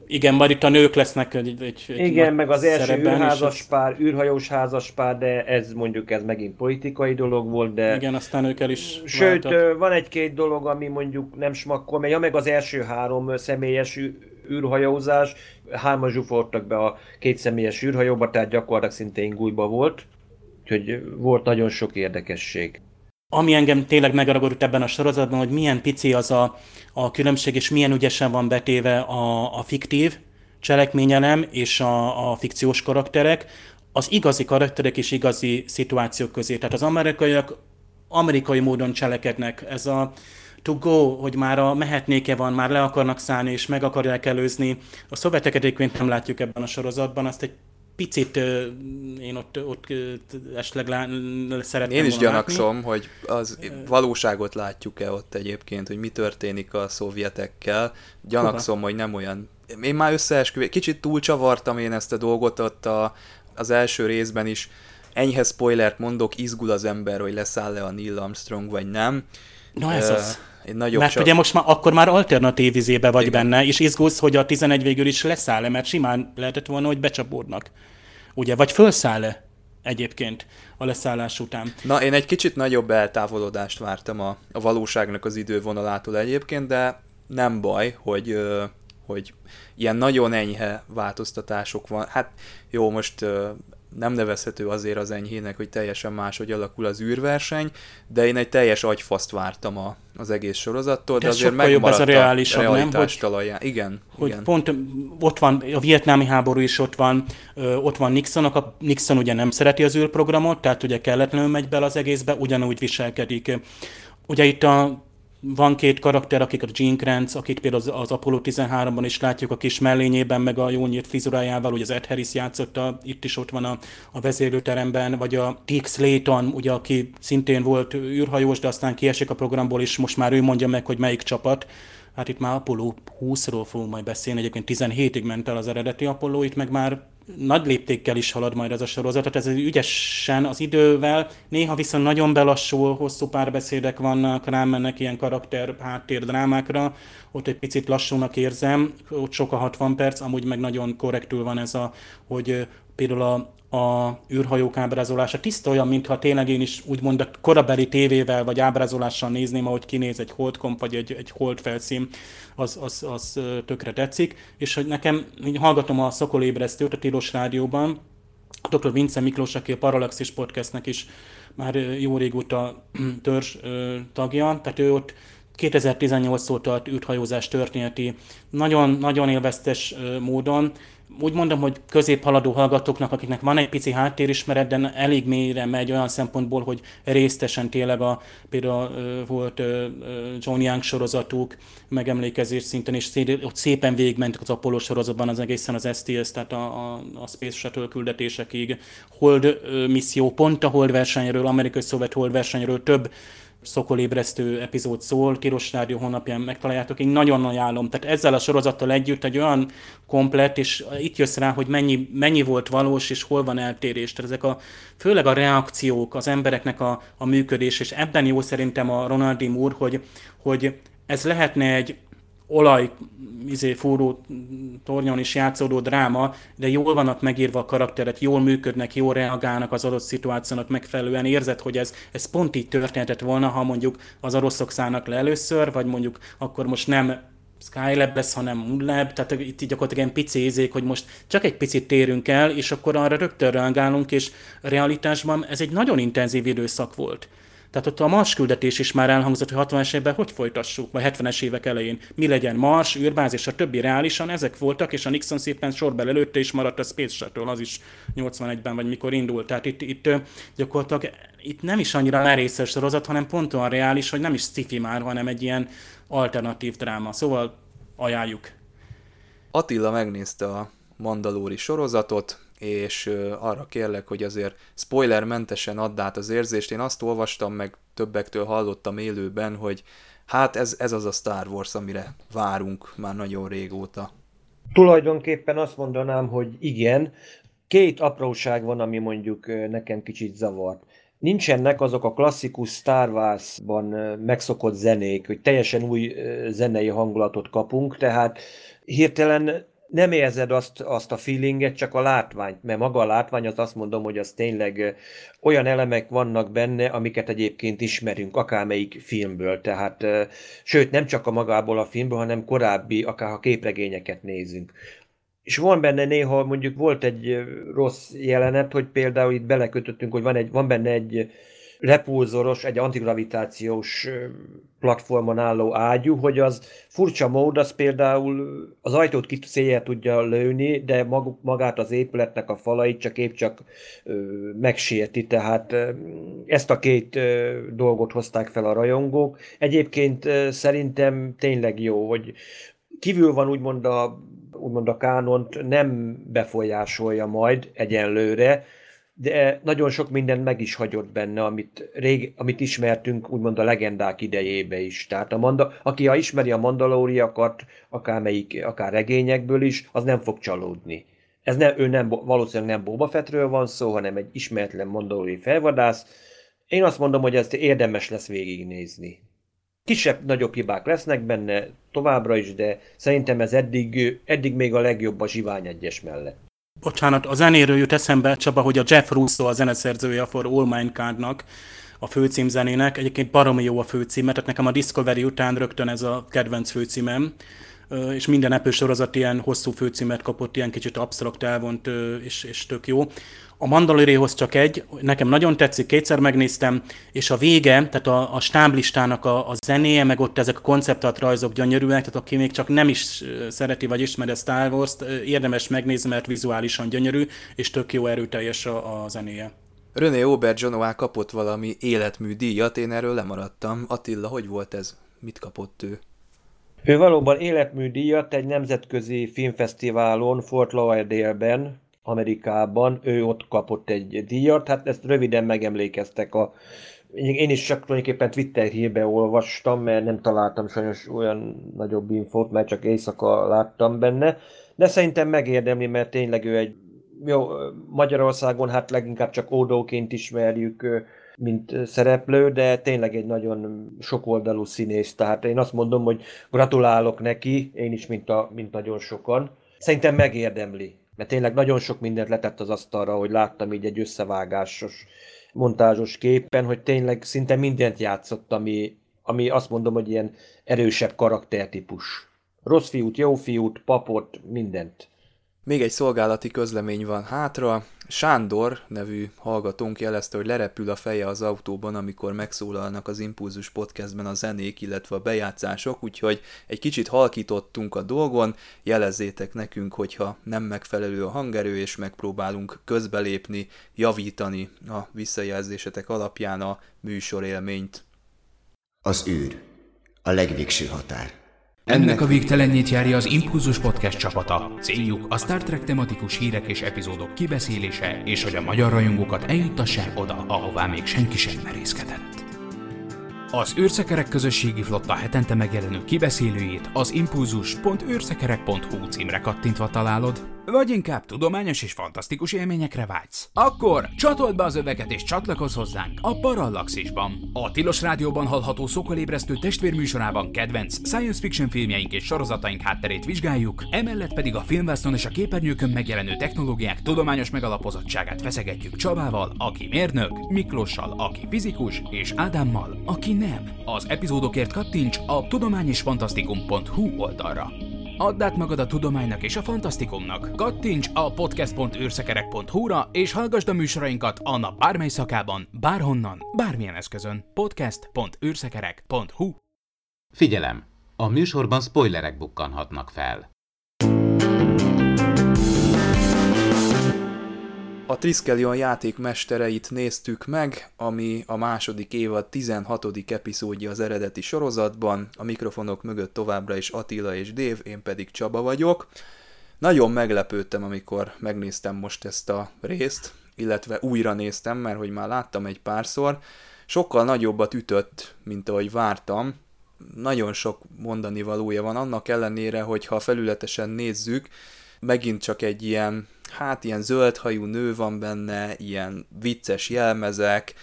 igen, majd itt a nők lesznek egy, egy, Igen, meg az első űrházaspár, űrhajós házaspár, de ez mondjuk ez megint politikai dolog volt, de... Igen, aztán ők el is Sőt, váltak. van egy-két dolog, ami mondjuk nem smakkol, mert ja, meg az első három személyes űrhajózás, hárman zsúfoltak be a két személyes űrhajóba, tehát gyakorlatilag szintén gújba volt. Úgyhogy volt nagyon sok érdekesség ami engem tényleg megragadott ebben a sorozatban, hogy milyen pici az a, a különbség, és milyen ügyesen van betéve a, a fiktív cselekményelem és a, a fikciós karakterek, az igazi karakterek és igazi szituációk közé. Tehát az amerikaiak amerikai módon cselekednek. Ez a to go, hogy már a mehetnéke van, már le akarnak szállni és meg akarják előzni. A szovjeteket egyébként nem látjuk ebben a sorozatban, azt egy picit én ott, ott esetleg lá, szeretném Én is gyanakszom, látni. hogy az valóságot látjuk-e ott egyébként, hogy mi történik a szovjetekkel. Gyanakszom, Hova? hogy nem olyan... Én már összeesküvé, kicsit túlcsavartam én ezt a dolgot ott a, az első részben is. Enyhe spoilert mondok, izgul az ember, hogy leszáll-e a Neil Armstrong, vagy nem. Na ez uh, az. Egy nagyobb mert csak... ugye most már, akkor már alternatív izébe vagy Igen. benne, és izgulsz, hogy a 11 végül is leszáll-e, mert simán lehetett volna, hogy becsapódnak. Ugye, vagy felszáll-e egyébként a leszállás után. Na, én egy kicsit nagyobb eltávolodást vártam a, a valóságnak az idővonalától egyébként, de nem baj, hogy, hogy ilyen nagyon enyhe változtatások van. Hát jó, most nem nevezhető azért az enyhének, hogy teljesen máshogy alakul az űrverseny, de én egy teljes agyfaszt vártam a, az egész sorozattól, de, de azért megmaradt ez a, reálisabb, a nem? Hogy, talaján. Igen, hogy igen. pont ott van, a vietnámi háború is ott van, ott van Nixon, a Nixon ugye nem szereti az űrprogramot, tehát ugye kelletlenül megy bele az egészbe, ugyanúgy viselkedik. Ugye itt a van két karakter, akik a Gene Kranz, akit például az, az Apollo 13-ban is látjuk a kis mellényében, meg a jó nyílt frizurájával, ugye az Ed Harris játszotta, itt is ott van a, a vezérlőteremben, vagy a Dick Slayton, ugye, aki szintén volt űrhajós, de aztán kiesik a programból, és most már ő mondja meg, hogy melyik csapat. Hát itt már Apollo 20-ról fogunk majd beszélni, egyébként 17-ig ment el az eredeti Apollo, itt meg már nagy léptékkel is halad majd ez a sorozat, tehát ez ügyesen az idővel, néha viszont nagyon belassul, hosszú párbeszédek vannak, rámennek ilyen karakter háttér drámákra, ott egy picit lassúnak érzem, ott sok a 60 perc, amúgy meg nagyon korrektül van ez a, hogy például a, a űrhajók ábrázolása tiszta olyan, mintha tényleg én is úgymond a korabeli tévével vagy ábrázolással nézném, ahogy kinéz egy holdkomp vagy egy, egy holdfelszín, az, az, az tökre tetszik. És hogy nekem, így hallgatom a Szokolébresztőt a Tilos Rádióban, dr. Vince Miklós, aki a Parallaxis Podcastnek is már jó régóta törzs tagja, tehát ő ott 2018 óta űrhajózás történeti, nagyon-nagyon élveztes módon, úgy mondom, hogy középhaladó hallgatóknak, akiknek van egy pici háttérismeret, de elég mélyre megy olyan szempontból, hogy résztesen tényleg a, például volt John Young sorozatuk, megemlékezés szinten, és ott szépen végigmentek az Apollo sorozatban az egészen az STS, tehát a, a, a Space Shuttle küldetésekig. Hold misszió, pont a Hold versenyről, amerikai-szovjet Hold versenyről több szokolébresztő epizód szól, Tiros Rádió honlapján megtaláljátok, én nagyon ajánlom. Tehát ezzel a sorozattal együtt egy olyan komplet, és itt jössz rá, hogy mennyi, mennyi volt valós, és hol van eltérés. Tehát ezek a, főleg a reakciók, az embereknek a, a működés, és ebben jó szerintem a Ronaldi úr, hogy, hogy ez lehetne egy olaj izé, fúró tornyon is játszódó dráma, de jól vannak megírva a karakteret, jól működnek, jól reagálnak az adott szituációnak megfelelően. Érzed, hogy ez, ez pont így történhetett volna, ha mondjuk az oroszok szállnak le először, vagy mondjuk akkor most nem Skylab lesz, hanem Moonlab, tehát itt gyakorlatilag ilyen pici ízék, hogy most csak egy picit térünk el, és akkor arra rögtön reagálunk, és realitásban ez egy nagyon intenzív időszak volt. Tehát ott a Mars küldetés is már elhangzott, hogy 60-es években hogy folytassuk, vagy 70-es évek elején. Mi legyen Mars, űrbáz és a többi reálisan, ezek voltak, és a Nixon szépen sorban előtte is maradt a Space Shuttle, az is 81-ben, vagy mikor indult. Tehát itt, itt gyakorlatilag itt nem is annyira merészes sorozat, hanem pont olyan reális, hogy nem is sci már, hanem egy ilyen alternatív dráma. Szóval ajánljuk. Attila megnézte a Mandalóri sorozatot, és arra kérlek, hogy azért spoilermentesen add át az érzést. Én azt olvastam, meg többektől hallottam élőben, hogy hát ez, ez az a Star Wars, amire várunk már nagyon régóta. Tulajdonképpen azt mondanám, hogy igen. Két apróság van, ami mondjuk nekem kicsit zavart. Nincsenek azok a klasszikus Star Wars-ban megszokott zenék, hogy teljesen új zenei hangulatot kapunk, tehát hirtelen nem érzed azt, azt a feelinget, csak a látványt, mert maga a látvány az azt mondom, hogy az tényleg olyan elemek vannak benne, amiket egyébként ismerünk, akármelyik filmből, tehát sőt, nem csak a magából a filmből, hanem korábbi, akár ha képregényeket nézünk. És van benne néha, mondjuk volt egy rossz jelenet, hogy például itt belekötöttünk, hogy van, egy, van benne egy repulzoros, egy antigravitációs platformon álló ágyú, hogy az furcsa mód, az például az ajtót ki széjjel tudja lőni, de magát az épületnek a falait csak épp csak ö, megsérti, tehát ö, ezt a két ö, dolgot hozták fel a rajongók. Egyébként ö, szerintem tényleg jó, hogy kívül van úgymond a, úgymond a kánont, nem befolyásolja majd egyenlőre, de nagyon sok mindent meg is hagyott benne, amit, rég, amit ismertünk úgymond a legendák idejébe is. Tehát a manda, aki a ismeri a mandalóriakat, akármelyik, akár regényekből is, az nem fog csalódni. Ez nem, ő nem, valószínűleg nem Boba Fettről van szó, hanem egy ismeretlen mandalóri felvadász. Én azt mondom, hogy ezt érdemes lesz végignézni. Kisebb-nagyobb hibák lesznek benne továbbra is, de szerintem ez eddig, eddig még a legjobb a Zsivány egyes mellett. Bocsánat, a zenéről jut eszembe, Csaba, hogy a Jeff Russo a zeneszerzője a For All Mankind-nak, a főcímzenének. Egyébként baromi jó a főcíme, tehát nekem a Discovery után rögtön ez a kedvenc főcímem és minden Apple sorozat ilyen hosszú főcímet kapott, ilyen kicsit absztrakt elvont, és, és tök jó. A Mandaloriéhoz csak egy, nekem nagyon tetszik, kétszer megnéztem, és a vége, tehát a, a stáblistának a, a zenéje, meg ott ezek a konceptat rajzok gyönyörűek, tehát aki még csak nem is szereti vagy ismeri a Star Wars-t, érdemes megnézni, mert vizuálisan gyönyörű, és tök jó erőteljes a, a zenéje. René Auberjonois kapott valami életmű díjat, én erről lemaradtam. Attila, hogy volt ez? Mit kapott ő? Ő valóban életmű díjat egy nemzetközi filmfesztiválon Fort Lauderdale-ben Amerikában, ő ott kapott egy díjat, hát ezt röviden megemlékeztek a én is csak tulajdonképpen Twitter hírbe olvastam, mert nem találtam sajnos olyan nagyobb infót, mert csak éjszaka láttam benne, de szerintem megérdemli, mert tényleg ő egy jó, Magyarországon hát leginkább csak ódóként ismerjük, mint szereplő, de tényleg egy nagyon sokoldalú színész, tehát én azt mondom, hogy gratulálok neki, én is, mint, a, mint nagyon sokan. Szerintem megérdemli mert tényleg nagyon sok mindent letett az asztalra, hogy láttam így egy összevágásos, montázsos képen, hogy tényleg szinte mindent játszott, ami, ami azt mondom, hogy ilyen erősebb karaktertípus. Rossz fiút, jó fiút, papot, mindent. Még egy szolgálati közlemény van hátra. Sándor nevű hallgatónk jelezte, hogy lerepül a feje az autóban, amikor megszólalnak az Impulzus podcastben a zenék, illetve a bejátszások, úgyhogy egy kicsit halkítottunk a dolgon, jelezzétek nekünk, hogyha nem megfelelő a hangerő, és megpróbálunk közbelépni, javítani a visszajelzésetek alapján a műsorélményt. Az űr. A legvégső határ. Ennek a végtelenjét járja az Impulzus Podcast csapata. Céljuk a Star Trek tematikus hírek és epizódok kibeszélése, és hogy a magyar rajongókat eljuttassák oda, ahová még senki sem merészkedett. Az űrszekerek közösségi flotta hetente megjelenő kibeszélőjét az impulzus.űrszekerek.hu címre kattintva találod, Vagy inkább tudományos és fantasztikus élményekre vágysz? Akkor csatold be az öveket és csatlakozz hozzánk a Parallaxisban. A Tilos Rádióban hallható szokolébresztő testvérműsorában kedvenc science fiction filmjeink és sorozataink hátterét vizsgáljuk, emellett pedig a filmvásznon és a képernyőkön megjelenő technológiák tudományos megalapozottságát feszegetjük Csabával, aki mérnök, Miklóssal, aki fizikus, és Ádámmal, aki nem. Az epizódokért kattints a tudományisfantasztikum.hu oldalra. Add át magad a tudománynak és a fantasztikumnak. Kattints a podcast.őrszekerek.hu-ra és hallgasd a műsorainkat a nap bármely szakában, bárhonnan, bármilyen eszközön. podcast.őrszekerek.hu Figyelem! A műsorban spoilerek bukkanhatnak fel. A Triskelion játékmestereit néztük meg, ami a második évad 16. epizódja az eredeti sorozatban. A mikrofonok mögött továbbra is Attila és Dév, én pedig Csaba vagyok. Nagyon meglepődtem, amikor megnéztem most ezt a részt, illetve újra néztem, mert hogy már láttam egy párszor. Sokkal nagyobbat ütött, mint ahogy vártam. Nagyon sok mondani valója van, annak ellenére, hogy ha felületesen nézzük, megint csak egy ilyen hát ilyen zöldhajú nő van benne, ilyen vicces jelmezek,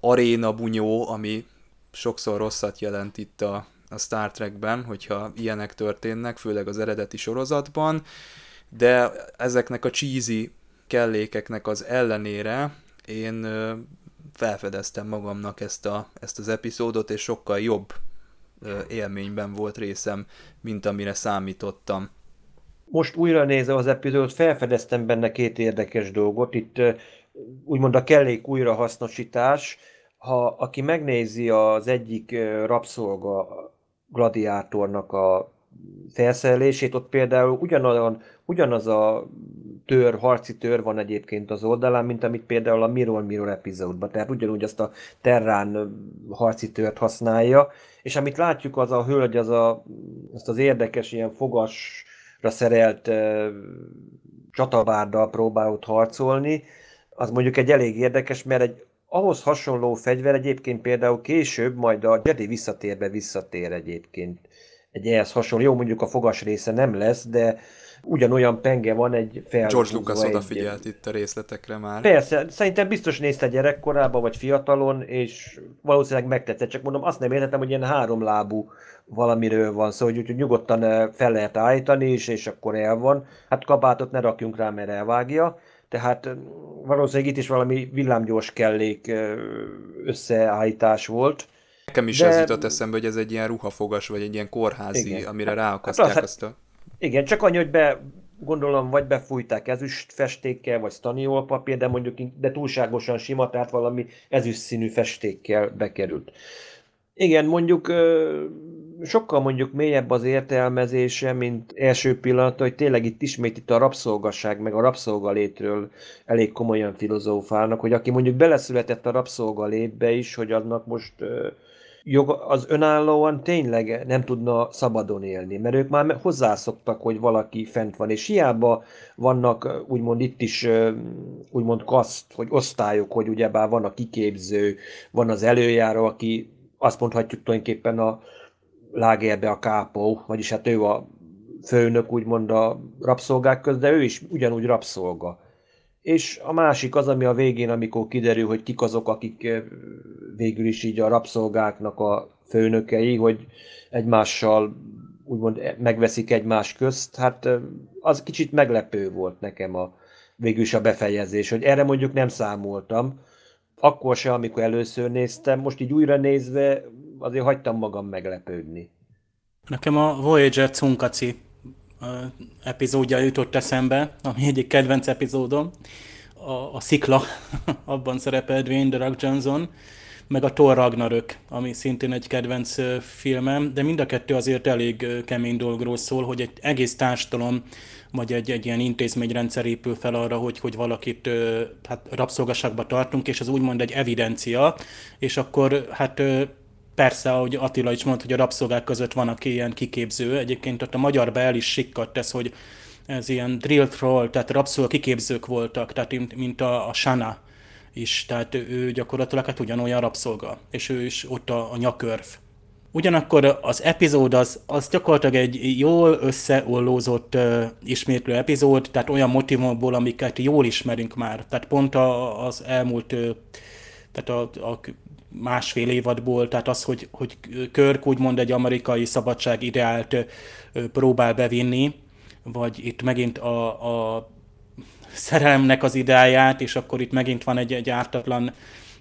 aréna bunyó, ami sokszor rosszat jelent itt a, a Star Trekben, hogyha ilyenek történnek, főleg az eredeti sorozatban, de ezeknek a cheesy kellékeknek az ellenére én felfedeztem magamnak ezt, a, ezt az epizódot, és sokkal jobb élményben volt részem, mint amire számítottam most újra nézve az epizódot, felfedeztem benne két érdekes dolgot. Itt úgymond a kellék újrahasznosítás. Ha aki megnézi az egyik rabszolga gladiátornak a felszerelését, ott például ugyanaz, ugyanaz a tör, harci tör van egyébként az oldalán, mint amit például a Mirror Mirror epizódban, tehát ugyanúgy azt a Terrán harci tört használja, és amit látjuk az a hölgy, az a, azt az érdekes ilyen fogas szerelt csatabárdal próbál ott harcolni, az mondjuk egy elég érdekes, mert egy ahhoz hasonló fegyver egyébként például később, majd a Jedi visszatérbe visszatér egyébként. Egy ehhez hasonló, jó mondjuk a fogas része nem lesz, de ugyanolyan penge van egy fel. George Lucas egy... odafigyelt itt a részletekre már. Persze, szerintem biztos nézte gyerekkorában, vagy fiatalon, és valószínűleg megtetszett, csak mondom, azt nem értettem, hogy ilyen háromlábú valamiről van szó, hogy úgyhogy nyugodtan fel lehet állítani is, és akkor el van. Hát kabátot ne rakjunk rá, mert elvágja. Tehát valószínűleg itt is valami villámgyors kellék összeállítás volt. Nekem is De... ez jutott eszembe, hogy ez egy ilyen ruhafogas, vagy egy ilyen kórházi, Igen. amire hát ráakasztják hát azt a... Igen, csak annyi, hogy be, gondolom, vagy befújták ezüst festékkel, vagy staniol papír, de mondjuk de túlságosan sima, tehát valami ezüst színű festékkel bekerült. Igen, mondjuk sokkal mondjuk mélyebb az értelmezése, mint első pillanat, hogy tényleg itt ismét itt a rabszolgaság, meg a rabszolgalétről elég komolyan filozófálnak, hogy aki mondjuk beleszületett a rabszolgalétbe is, hogy annak most jog, az önállóan tényleg nem tudna szabadon élni, mert ők már hozzászoktak, hogy valaki fent van, és hiába vannak úgymond itt is úgymond kaszt, hogy osztályok, hogy ugyebár van a kiképző, van az előjáró, aki azt mondhatjuk tulajdonképpen a lágerbe a kápó, vagyis hát ő a főnök úgymond a rabszolgák közt, de ő is ugyanúgy rabszolga. És a másik az, ami a végén, amikor kiderül, hogy kik azok, akik végül is így a rabszolgáknak a főnökei, hogy egymással úgymond megveszik egymás közt, hát az kicsit meglepő volt nekem a végül is a befejezés, hogy erre mondjuk nem számoltam, akkor se, amikor először néztem, most így újra nézve azért hagytam magam meglepődni. Nekem a Voyager Cunkaci epizódja jutott eszembe, ami egyik kedvenc epizódom. A, a Szikla, abban szerepel Dwayne The Rock Johnson, meg a Thor Ragnarök, ami szintén egy kedvenc filmem, de mind a kettő azért elég kemény dolgról szól, hogy egy egész társadalom, vagy egy, egy ilyen intézményrendszer épül fel arra, hogy, hogy valakit hát rabszolgaságba tartunk, és az úgymond egy evidencia, és akkor hát Persze, ahogy Attila is mondta, hogy a rabszolgák között van, aki ilyen kiképző. Egyébként ott a magyarba el is sikkadt ez, hogy ez ilyen drill troll, tehát rabszolga kiképzők voltak, tehát mint a, a Shana is, tehát ő gyakorlatilag hát ugyanolyan rabszolga, és ő is ott a, a nyakörv. Ugyanakkor az epizód az, az gyakorlatilag egy jól összeollózott uh, ismétlő epizód, tehát olyan motivumból, amiket jól ismerünk már. Tehát pont az elmúlt, uh, tehát a, a másfél évadból, tehát az, hogy, hogy Körk úgymond egy amerikai szabadság ideált próbál bevinni, vagy itt megint a, a szerelemnek az ideáját, és akkor itt megint van egy, egy ártatlan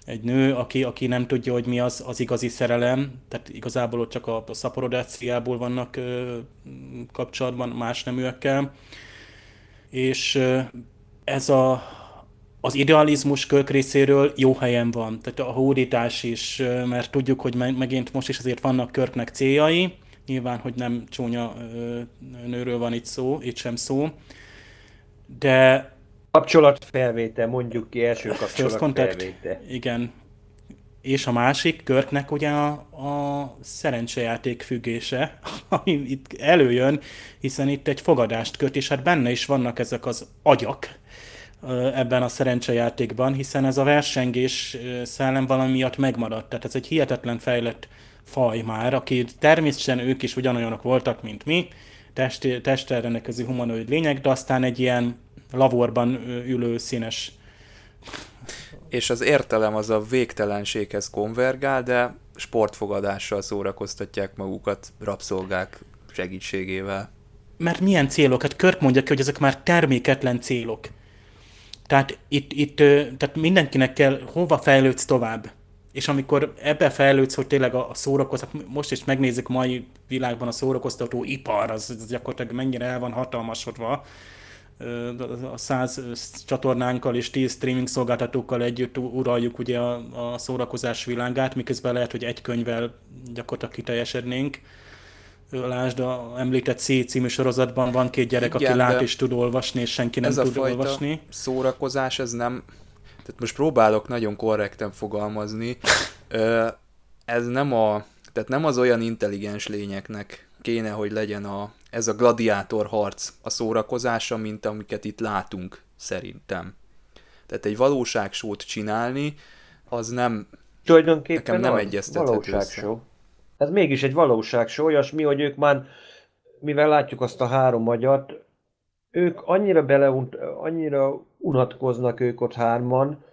egy nő, aki, aki nem tudja, hogy mi az, az igazi szerelem, tehát igazából ott csak a, a szaporodáciából vannak ö, kapcsolatban más neműekkel, és ö, ez a, az idealizmus kölk részéről jó helyen van, tehát a hódítás is, mert tudjuk, hogy megint most is azért vannak körknek céljai, nyilván, hogy nem csúnya nőről van itt szó, itt sem szó, de Kapcsolatfelvétel, mondjuk ki, első kapcsolatfelvétel. Igen. És a másik, Körknek ugye a, a szerencsejáték függése, ami itt előjön, hiszen itt egy fogadást köt, és hát benne is vannak ezek az agyak ebben a szerencsejátékban, hiszen ez a versengés szellem valami miatt megmaradt. Tehát ez egy hihetetlen fejlett faj már, aki természetesen ők is ugyanolyanok voltak, mint mi, test, testtel rendelkező humanoid lények, de aztán egy ilyen lavorban ülő színes. És az értelem az a végtelenséghez konvergál, de sportfogadással szórakoztatják magukat rabszolgák segítségével. Mert milyen célok? Hát Körk mondja ki, hogy ezek már terméketlen célok. Tehát itt, itt tehát mindenkinek kell, hova fejlődsz tovább. És amikor ebbe fejlődsz, hogy tényleg a, a szórakoztat, most is megnézzük mai világban a szórakoztató ipar, az, az gyakorlatilag mennyire el van hatalmasodva, a száz csatornánkkal és tíz streaming szolgáltatókkal együtt uraljuk ugye a, a szórakozás világát, miközben lehet, hogy egy könyvvel gyakorlatilag kiteljesednénk. Lásd, a említett C című sorozatban van két gyerek, Igen, aki lát és tud olvasni, és senki nem ez tud a olvasni. szórakozás, ez nem... Tehát most próbálok nagyon korrekten fogalmazni. ez nem a... Tehát nem az olyan intelligens lényeknek kéne, hogy legyen a, ez a gladiátor harc a szórakozása, mint amiket itt látunk, szerintem. Tehát egy valóságsót csinálni, az nem, Tulajdonképpen nekem nem egyeztethető össze. Ez mégis egy valóságsó, olyasmi, hogy ők már, mivel látjuk azt a három magyart, ők annyira beleunt, annyira unatkoznak ők ott hárman,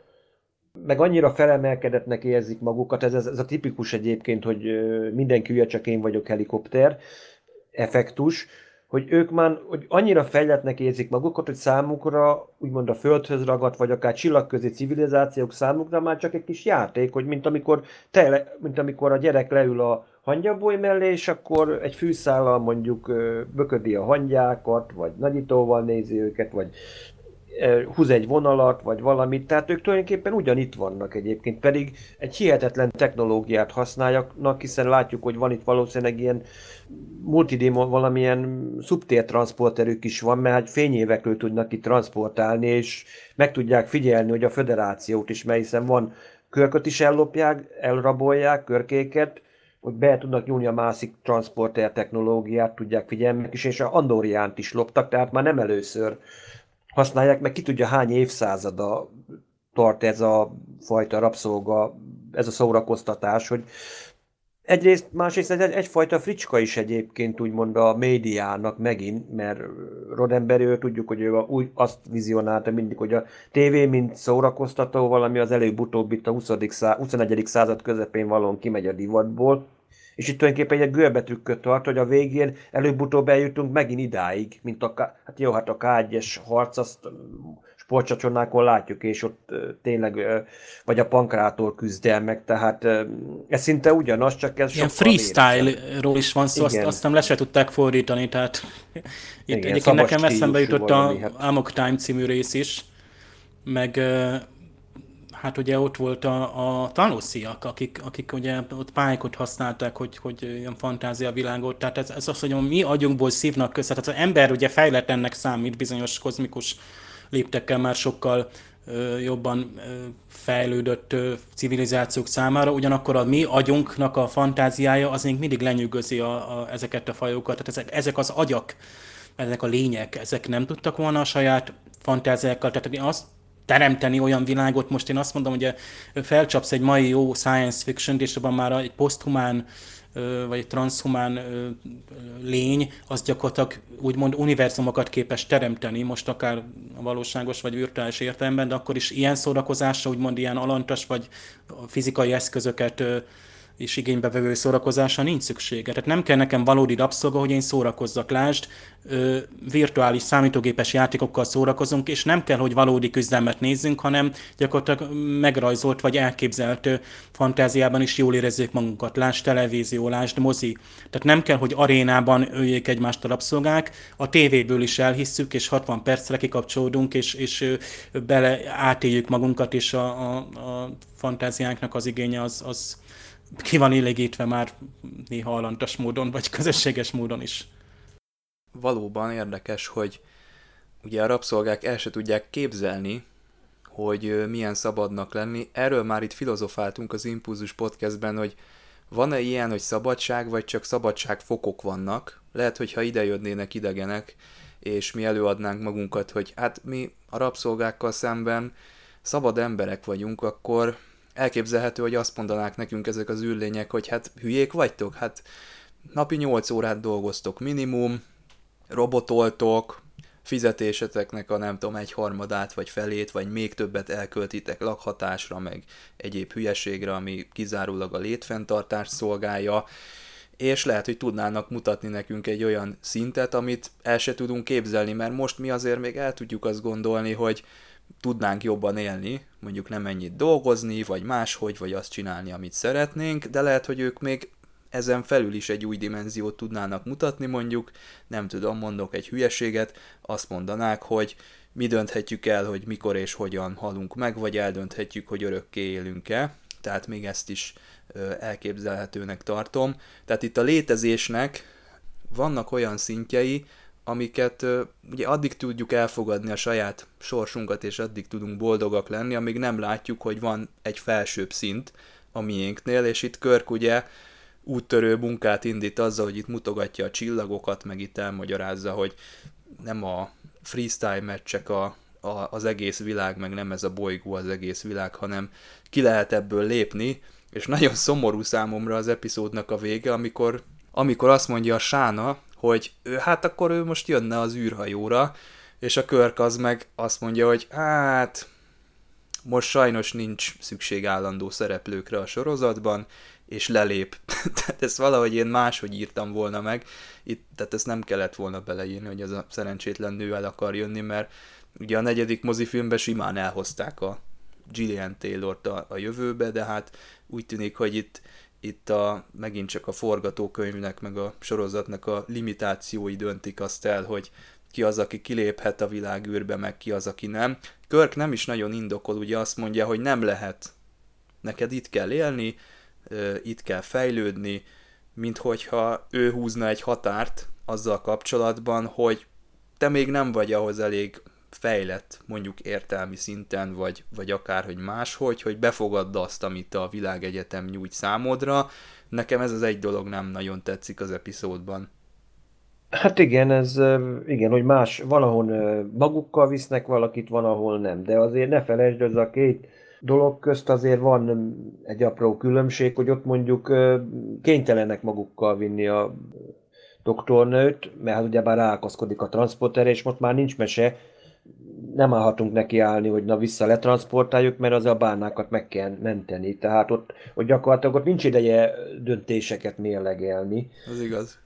meg annyira felemelkedetnek érzik magukat, ez, ez, ez a tipikus egyébként, hogy mindenki ügye, csak én vagyok helikopter effektus, hogy ők már hogy annyira fejletnek érzik magukat, hogy számukra úgymond a földhöz ragadt, vagy akár csillagközi civilizációk számukra már csak egy kis játék, hogy mint amikor, te, mint amikor a gyerek leül a hangyaboly mellé, és akkor egy fűszállal mondjuk böködi a hangyákat, vagy nagyítóval nézi őket, vagy húz egy vonalat, vagy valamit, tehát ők tulajdonképpen ugyanitt vannak egyébként, pedig egy hihetetlen technológiát használják, hiszen látjuk, hogy van itt valószínűleg ilyen multidémon, valamilyen szubtértransporterük is van, mert hát fényévekről tudnak itt transportálni, és meg tudják figyelni, hogy a föderációt is, mert hiszen van körköt is ellopják, elrabolják, körkéket, hogy be tudnak nyúlni a másik transporter technológiát, tudják figyelni, és a Andoriánt is loptak, tehát már nem először használják, meg ki tudja hány évszázada tart ez a fajta rabszolga, ez a szórakoztatás, hogy egyrészt, másrészt ez egy, egyfajta fricska is egyébként úgymond a médiának megint, mert Roddenberry, tudjuk, hogy ő úgy azt vizionálta mindig, hogy a tévé mint szórakoztató valami az előbb-utóbb itt a 20. Szá, 21. század közepén valóan kimegy a divatból, és itt tulajdonképpen egy görbetűköt tart, hogy a végén előbb-utóbb eljutunk megint idáig, mint a, hát jó, hát a K1-es harc, azt sportcsatornákon látjuk, és ott tényleg, vagy a pankrátor küzdelmek, tehát ez szinte ugyanaz, csak ez Ilyen freestyle-ról is van szó, azt, azt nem le se tudták fordítani, tehát itt Igen, egyébként nekem eszembe jutott a hát. Amok Time című rész is, meg hát ugye ott volt a, a tanúsziak, akik, akik ugye ott pályákat használták, hogy, hogy ilyen fantázia világot, tehát ez, ez az, hogy mi agyunkból szívnak között, tehát az ember ugye fejlett ennek számít bizonyos kozmikus léptekkel már sokkal ö, jobban ö, fejlődött ö, civilizációk számára, ugyanakkor a mi agyunknak a fantáziája az még mindig lenyűgözi a, a, ezeket a fajokat, tehát ezek, ezek az agyak, ezek a lények, ezek nem tudtak volna a saját fantáziákkal, tehát én azt teremteni olyan világot, most én azt mondom, hogy felcsapsz egy mai jó science fiction és abban már egy poszthumán vagy egy transhumán lény, az gyakorlatilag úgymond univerzumokat képes teremteni, most akár valóságos vagy virtuális értelemben, de akkor is ilyen szórakozásra, úgymond ilyen alantas vagy fizikai eszközöket és igénybevevő szórakozása nincs szüksége. Tehát nem kell nekem valódi rabszolga, hogy én szórakozzak. Lásd, ö, virtuális számítógépes játékokkal szórakozunk, és nem kell, hogy valódi küzdelmet nézzünk, hanem gyakorlatilag megrajzolt vagy elképzelt fantáziában is jól érezzük magunkat. Lásd televízió, lásd mozi. Tehát nem kell, hogy arénában öljék egymást a rabszolgák, a tévéből is elhisszük, és 60 percre kikapcsolódunk, és, és bele átéljük magunkat, és a, a, a fantáziánknak az igénye az, az ki van élégítve már néha alantas módon, vagy közösséges módon is. Valóban érdekes, hogy ugye a rabszolgák el se tudják képzelni, hogy milyen szabadnak lenni. Erről már itt filozofáltunk az Impulzus podcastben, hogy van-e ilyen, hogy szabadság, vagy csak szabadságfokok vannak. Lehet, hogyha ide jönnének idegenek, és mi előadnánk magunkat, hogy hát mi a rabszolgákkal szemben szabad emberek vagyunk, akkor elképzelhető, hogy azt mondanák nekünk ezek az űrlények, hogy hát hülyék vagytok, hát napi 8 órát dolgoztok minimum, robotoltok, fizetéseteknek a nem tudom egy harmadát vagy felét, vagy még többet elköltitek lakhatásra, meg egyéb hülyeségre, ami kizárólag a létfenntartást szolgálja, és lehet, hogy tudnának mutatni nekünk egy olyan szintet, amit el se tudunk képzelni, mert most mi azért még el tudjuk azt gondolni, hogy tudnánk jobban élni, mondjuk nem ennyit dolgozni, vagy máshogy, vagy azt csinálni, amit szeretnénk, de lehet, hogy ők még ezen felül is egy új dimenziót tudnának mutatni, mondjuk, nem tudom, mondok egy hülyeséget, azt mondanák, hogy mi dönthetjük el, hogy mikor és hogyan halunk meg, vagy eldönthetjük, hogy örökké élünk-e, tehát még ezt is elképzelhetőnek tartom. Tehát itt a létezésnek vannak olyan szintjei, amiket ugye addig tudjuk elfogadni a saját sorsunkat, és addig tudunk boldogak lenni, amíg nem látjuk, hogy van egy felsőbb szint a miénknél, és itt Körk ugye úttörő munkát indít azzal, hogy itt mutogatja a csillagokat, meg itt elmagyarázza, hogy nem a freestyle meccsek a, a, az egész világ, meg nem ez a bolygó az egész világ, hanem ki lehet ebből lépni, és nagyon szomorú számomra az epizódnak a vége, amikor, amikor azt mondja a Sána, hogy ő, hát akkor ő most jönne az űrhajóra, és a Körk az meg azt mondja, hogy hát most sajnos nincs szükség állandó szereplőkre a sorozatban, és lelép. tehát ezt valahogy én máshogy írtam volna meg, itt, tehát ezt nem kellett volna beleírni, hogy ez a szerencsétlen nő el akar jönni, mert ugye a negyedik mozifilmben simán elhozták a Gillian Taylor-t a, a jövőbe, de hát úgy tűnik, hogy itt itt a, megint csak a forgatókönyvnek, meg a sorozatnak a limitációi döntik azt el, hogy ki az, aki kiléphet a világűrbe, meg ki az, aki nem. Körk nem is nagyon indokol, ugye azt mondja, hogy nem lehet. Neked itt kell élni, itt kell fejlődni, mint hogyha ő húzna egy határt azzal kapcsolatban, hogy te még nem vagy ahhoz elég fejlett mondjuk értelmi szinten, vagy, vagy akár, hogy máshogy, hogy befogadd azt, amit a világegyetem nyújt számodra. Nekem ez az egy dolog nem nagyon tetszik az epizódban. Hát igen, ez igen, hogy más, van, ahol magukkal visznek valakit, van, ahol nem. De azért ne felejtsd, ez a két dolog közt azért van egy apró különbség, hogy ott mondjuk kénytelenek magukkal vinni a doktornőt, mert hát ugyebár ráakaszkodik a transporter, és most már nincs mese, nem állhatunk neki állni, hogy na vissza letransportáljuk, mert az a bánákat meg kell menteni. Tehát ott, hogy gyakorlatilag ott nincs ideje döntéseket mérlegelni. Az igaz.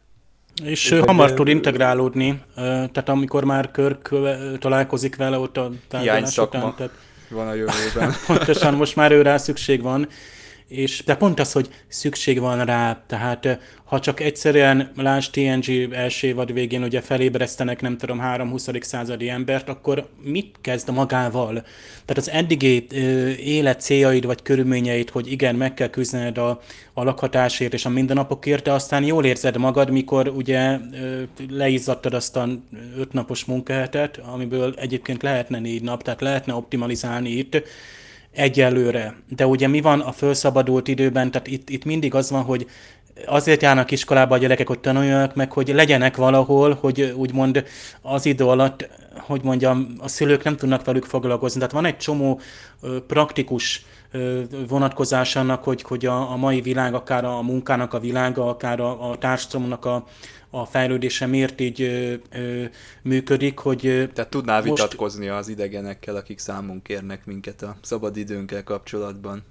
És Én hamar tud integrálódni, tehát amikor már Körk találkozik vele ott a tárgyalás után. Tehát van a jövőben. Pontosan, most már ő rá szükség van, és de pont az, hogy szükség van rá, tehát ha csak egyszerűen lásd TNG első évad végén ugye felébresztenek, nem tudom, 3-20. századi embert, akkor mit kezd magával? Tehát az eddigi ö, élet céljaid vagy körülményeit, hogy igen, meg kell küzdened a, a lakhatásért és a mindennapokért, de aztán jól érzed magad, mikor ugye ö, leizzadtad azt a ötnapos munkahetet, amiből egyébként lehetne négy nap, tehát lehetne optimalizálni itt, egyelőre. De ugye mi van a felszabadult időben, tehát itt, itt mindig az van, hogy azért járnak iskolába a gyerekek, hogy tanuljanak meg, hogy legyenek valahol, hogy úgymond az idő alatt, hogy mondjam, a szülők nem tudnak velük foglalkozni. Tehát van egy csomó praktikus vonatkozás annak, hogy, hogy a, a mai világ, akár a munkának a világa, akár a, a társadalomnak a, a fejlődése miért így ö, ö, működik, hogy... Tehát tudnál most... vitatkozni az idegenekkel, akik számunk kérnek minket a szabadidőnkkel kapcsolatban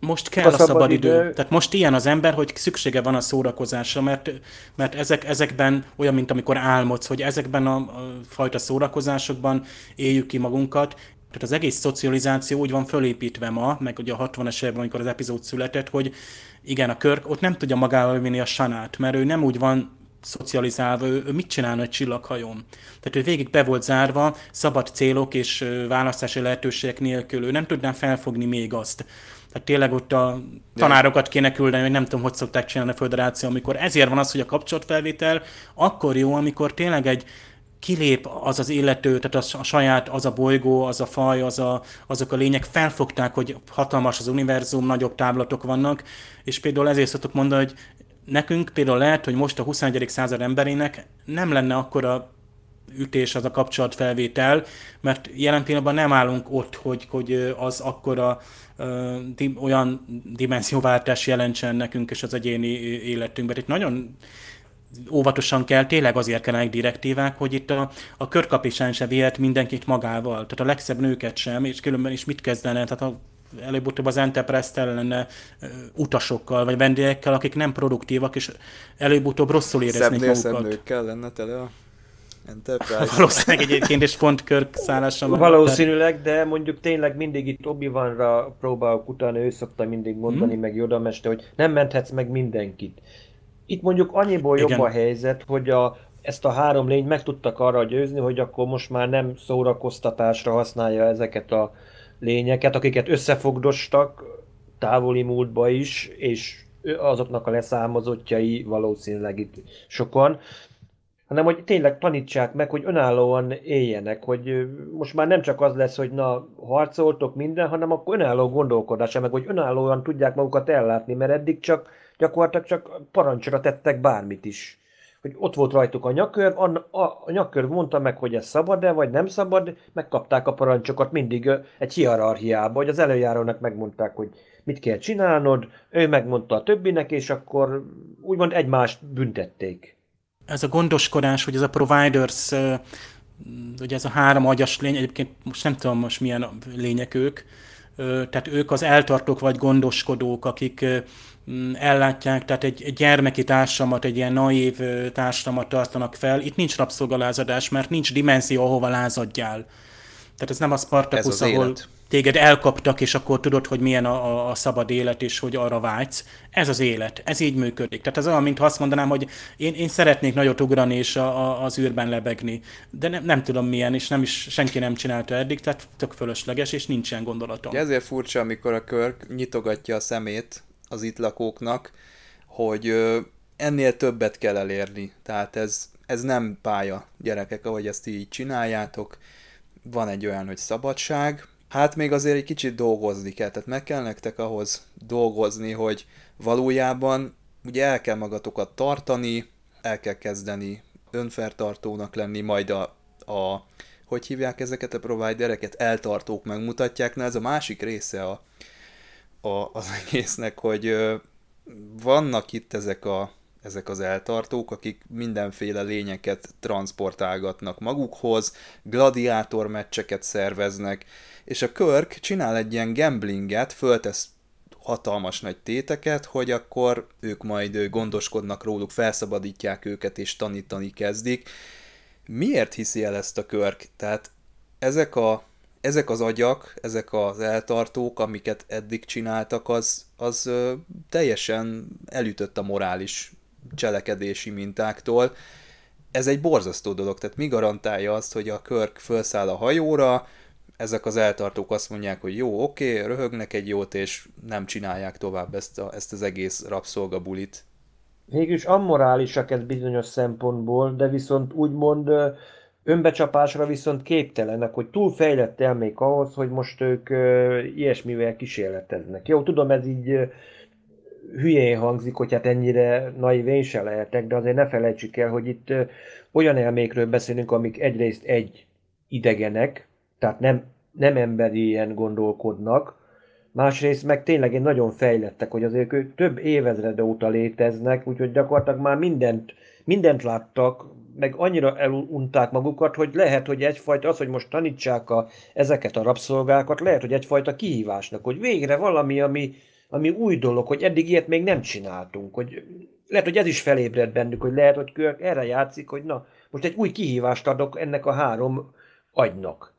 most kell a, a szabad idő. idő. Tehát most ilyen az ember, hogy szüksége van a szórakozásra, mert, mert ezek, ezekben olyan, mint amikor álmodsz, hogy ezekben a, a fajta szórakozásokban éljük ki magunkat, tehát az egész szocializáció úgy van fölépítve ma, meg ugye a 60-es években, amikor az epizód született, hogy igen, a Körk ott nem tudja magával vinni a sanát, mert ő nem úgy van szocializálva, ő, ő mit csinálna egy csillaghajón. Tehát ő végig be volt zárva, szabad célok és választási lehetőségek nélkül, ő nem tudná felfogni még azt. Tehát tényleg ott a tanárokat kéne küldeni, hogy nem tudom, hogy szokták csinálni a föderáció, amikor ezért van az, hogy a kapcsolatfelvétel akkor jó, amikor tényleg egy kilép az az illető, tehát a, a saját, az a bolygó, az a faj, az a, azok a lények felfogták, hogy hatalmas az univerzum, nagyobb táblatok vannak, és például ezért szoktuk mondani, hogy nekünk például lehet, hogy most a 21. század emberének nem lenne akkora ütés, az a kapcsolatfelvétel, mert jelen pillanatban nem állunk ott, hogy, hogy az akkora di, olyan dimenzióváltás jelentsen nekünk és az egyéni életünkben. Itt nagyon óvatosan kell, tényleg azért kellenek direktívák, hogy itt a, a körkapisány se vihet mindenkit magával, tehát a legszebb nőket sem, és különben is mit kezdene, tehát a előbb-utóbb az Enterprise lenne utasokkal, vagy vendégekkel, akik nem produktívak, és előbb-utóbb rosszul éreznék magukat. Szebb nőkkel lenne tele a Enterprise. Valószínűleg egyébként is pont Körk szállása van. Valószínűleg, de mondjuk tényleg mindig itt obi ra próbálok utána, ő szokta mindig mondani, hmm. meg Yoda Mester, hogy nem menthetsz meg mindenkit. Itt mondjuk annyiból Igen. jobb a helyzet, hogy a, ezt a három lény meg tudtak arra győzni, hogy akkor most már nem szórakoztatásra használja ezeket a lényeket, akiket összefogdostak távoli múltba is, és azoknak a leszámozottjai valószínűleg itt sokan, hanem hogy tényleg tanítsák meg, hogy önállóan éljenek, hogy most már nem csak az lesz, hogy na, harcoltok minden, hanem akkor önálló gondolkodása, meg hogy önállóan tudják magukat ellátni, mert eddig csak gyakorlatilag csak parancsra tettek bármit is. Hogy ott volt rajtuk a nyakörv, a, a, a nyakörv mondta meg, hogy ez szabad-e, vagy nem szabad, megkapták a parancsokat mindig egy hierarchiába, hogy az előjárónak megmondták, hogy mit kell csinálnod, ő megmondta a többinek, és akkor úgymond egymást büntették ez a gondoskodás, hogy ez a providers, ugye ez a három agyas lény, egyébként most nem tudom most milyen lények ők, tehát ők az eltartók vagy gondoskodók, akik ellátják, tehát egy, egy gyermeki társamat, egy ilyen naív társamat tartanak fel. Itt nincs rabszolgalázadás, mert nincs dimenzió, ahova lázadjál. Tehát ez nem a Spartacus, ahol élet. téged elkaptak, és akkor tudod, hogy milyen a, a, szabad élet, és hogy arra vágysz. Ez az élet, ez így működik. Tehát ez olyan, mintha azt mondanám, hogy én, én szeretnék nagyot ugrani, és a, a, az űrben lebegni. De ne, nem tudom milyen, és nem is senki nem csinálta eddig, tehát tök fölösleges, és nincsen gondolatom. Ezért furcsa, amikor a Körk nyitogatja a szemét az itt lakóknak, hogy ennél többet kell elérni. Tehát ez, ez nem pálya, gyerekek, ahogy ezt így csináljátok van egy olyan, hogy szabadság, hát még azért egy kicsit dolgozni kell, tehát meg kell nektek ahhoz dolgozni, hogy valójában ugye el kell magatokat tartani, el kell kezdeni önfertartónak lenni, majd a, a hogy hívják ezeket a providereket, eltartók megmutatják, na ez a másik része a, a, az egésznek, hogy ö, vannak itt ezek a ezek az eltartók, akik mindenféle lényeket transportálgatnak magukhoz, gladiátor meccseket szerveznek, és a Körk csinál egy ilyen gamblinget, föltesz hatalmas nagy téteket, hogy akkor ők majd gondoskodnak róluk, felszabadítják őket és tanítani kezdik. Miért hiszi el ezt a Körk? Tehát ezek, a, ezek az agyak, ezek az eltartók, amiket eddig csináltak, az, az teljesen elütött a morális cselekedési mintáktól. Ez egy borzasztó dolog, tehát mi garantálja azt, hogy a Körk felszáll a hajóra, ezek az eltartók azt mondják, hogy jó, oké, okay, röhögnek egy jót, és nem csinálják tovább ezt, a, ezt az egész rabszolgabulit. Mégis ammorálisak ez bizonyos szempontból, de viszont úgymond önbecsapásra viszont képtelenek, hogy túl fejlett elmék ahhoz, hogy most ők ilyesmivel kísérleteznek. Jó, tudom, ez így hülyén hangzik, hogy hát ennyire naiv én se lehetek, de azért ne felejtsük el, hogy itt olyan elmékről beszélünk, amik egyrészt egy idegenek, tehát nem, nem emberi ilyen gondolkodnak, másrészt meg tényleg egy nagyon fejlettek, hogy azért ők több évezred óta léteznek, úgyhogy gyakorlatilag már mindent, mindent láttak, meg annyira elunták magukat, hogy lehet, hogy egyfajta az, hogy most tanítsák a, ezeket a rabszolgákat, lehet, hogy egyfajta kihívásnak, hogy végre valami, ami, ami új dolog, hogy eddig ilyet még nem csináltunk, hogy lehet, hogy ez is felébred bennük, hogy lehet, hogy Körk erre játszik, hogy na, most egy új kihívást adok ennek a három agynak.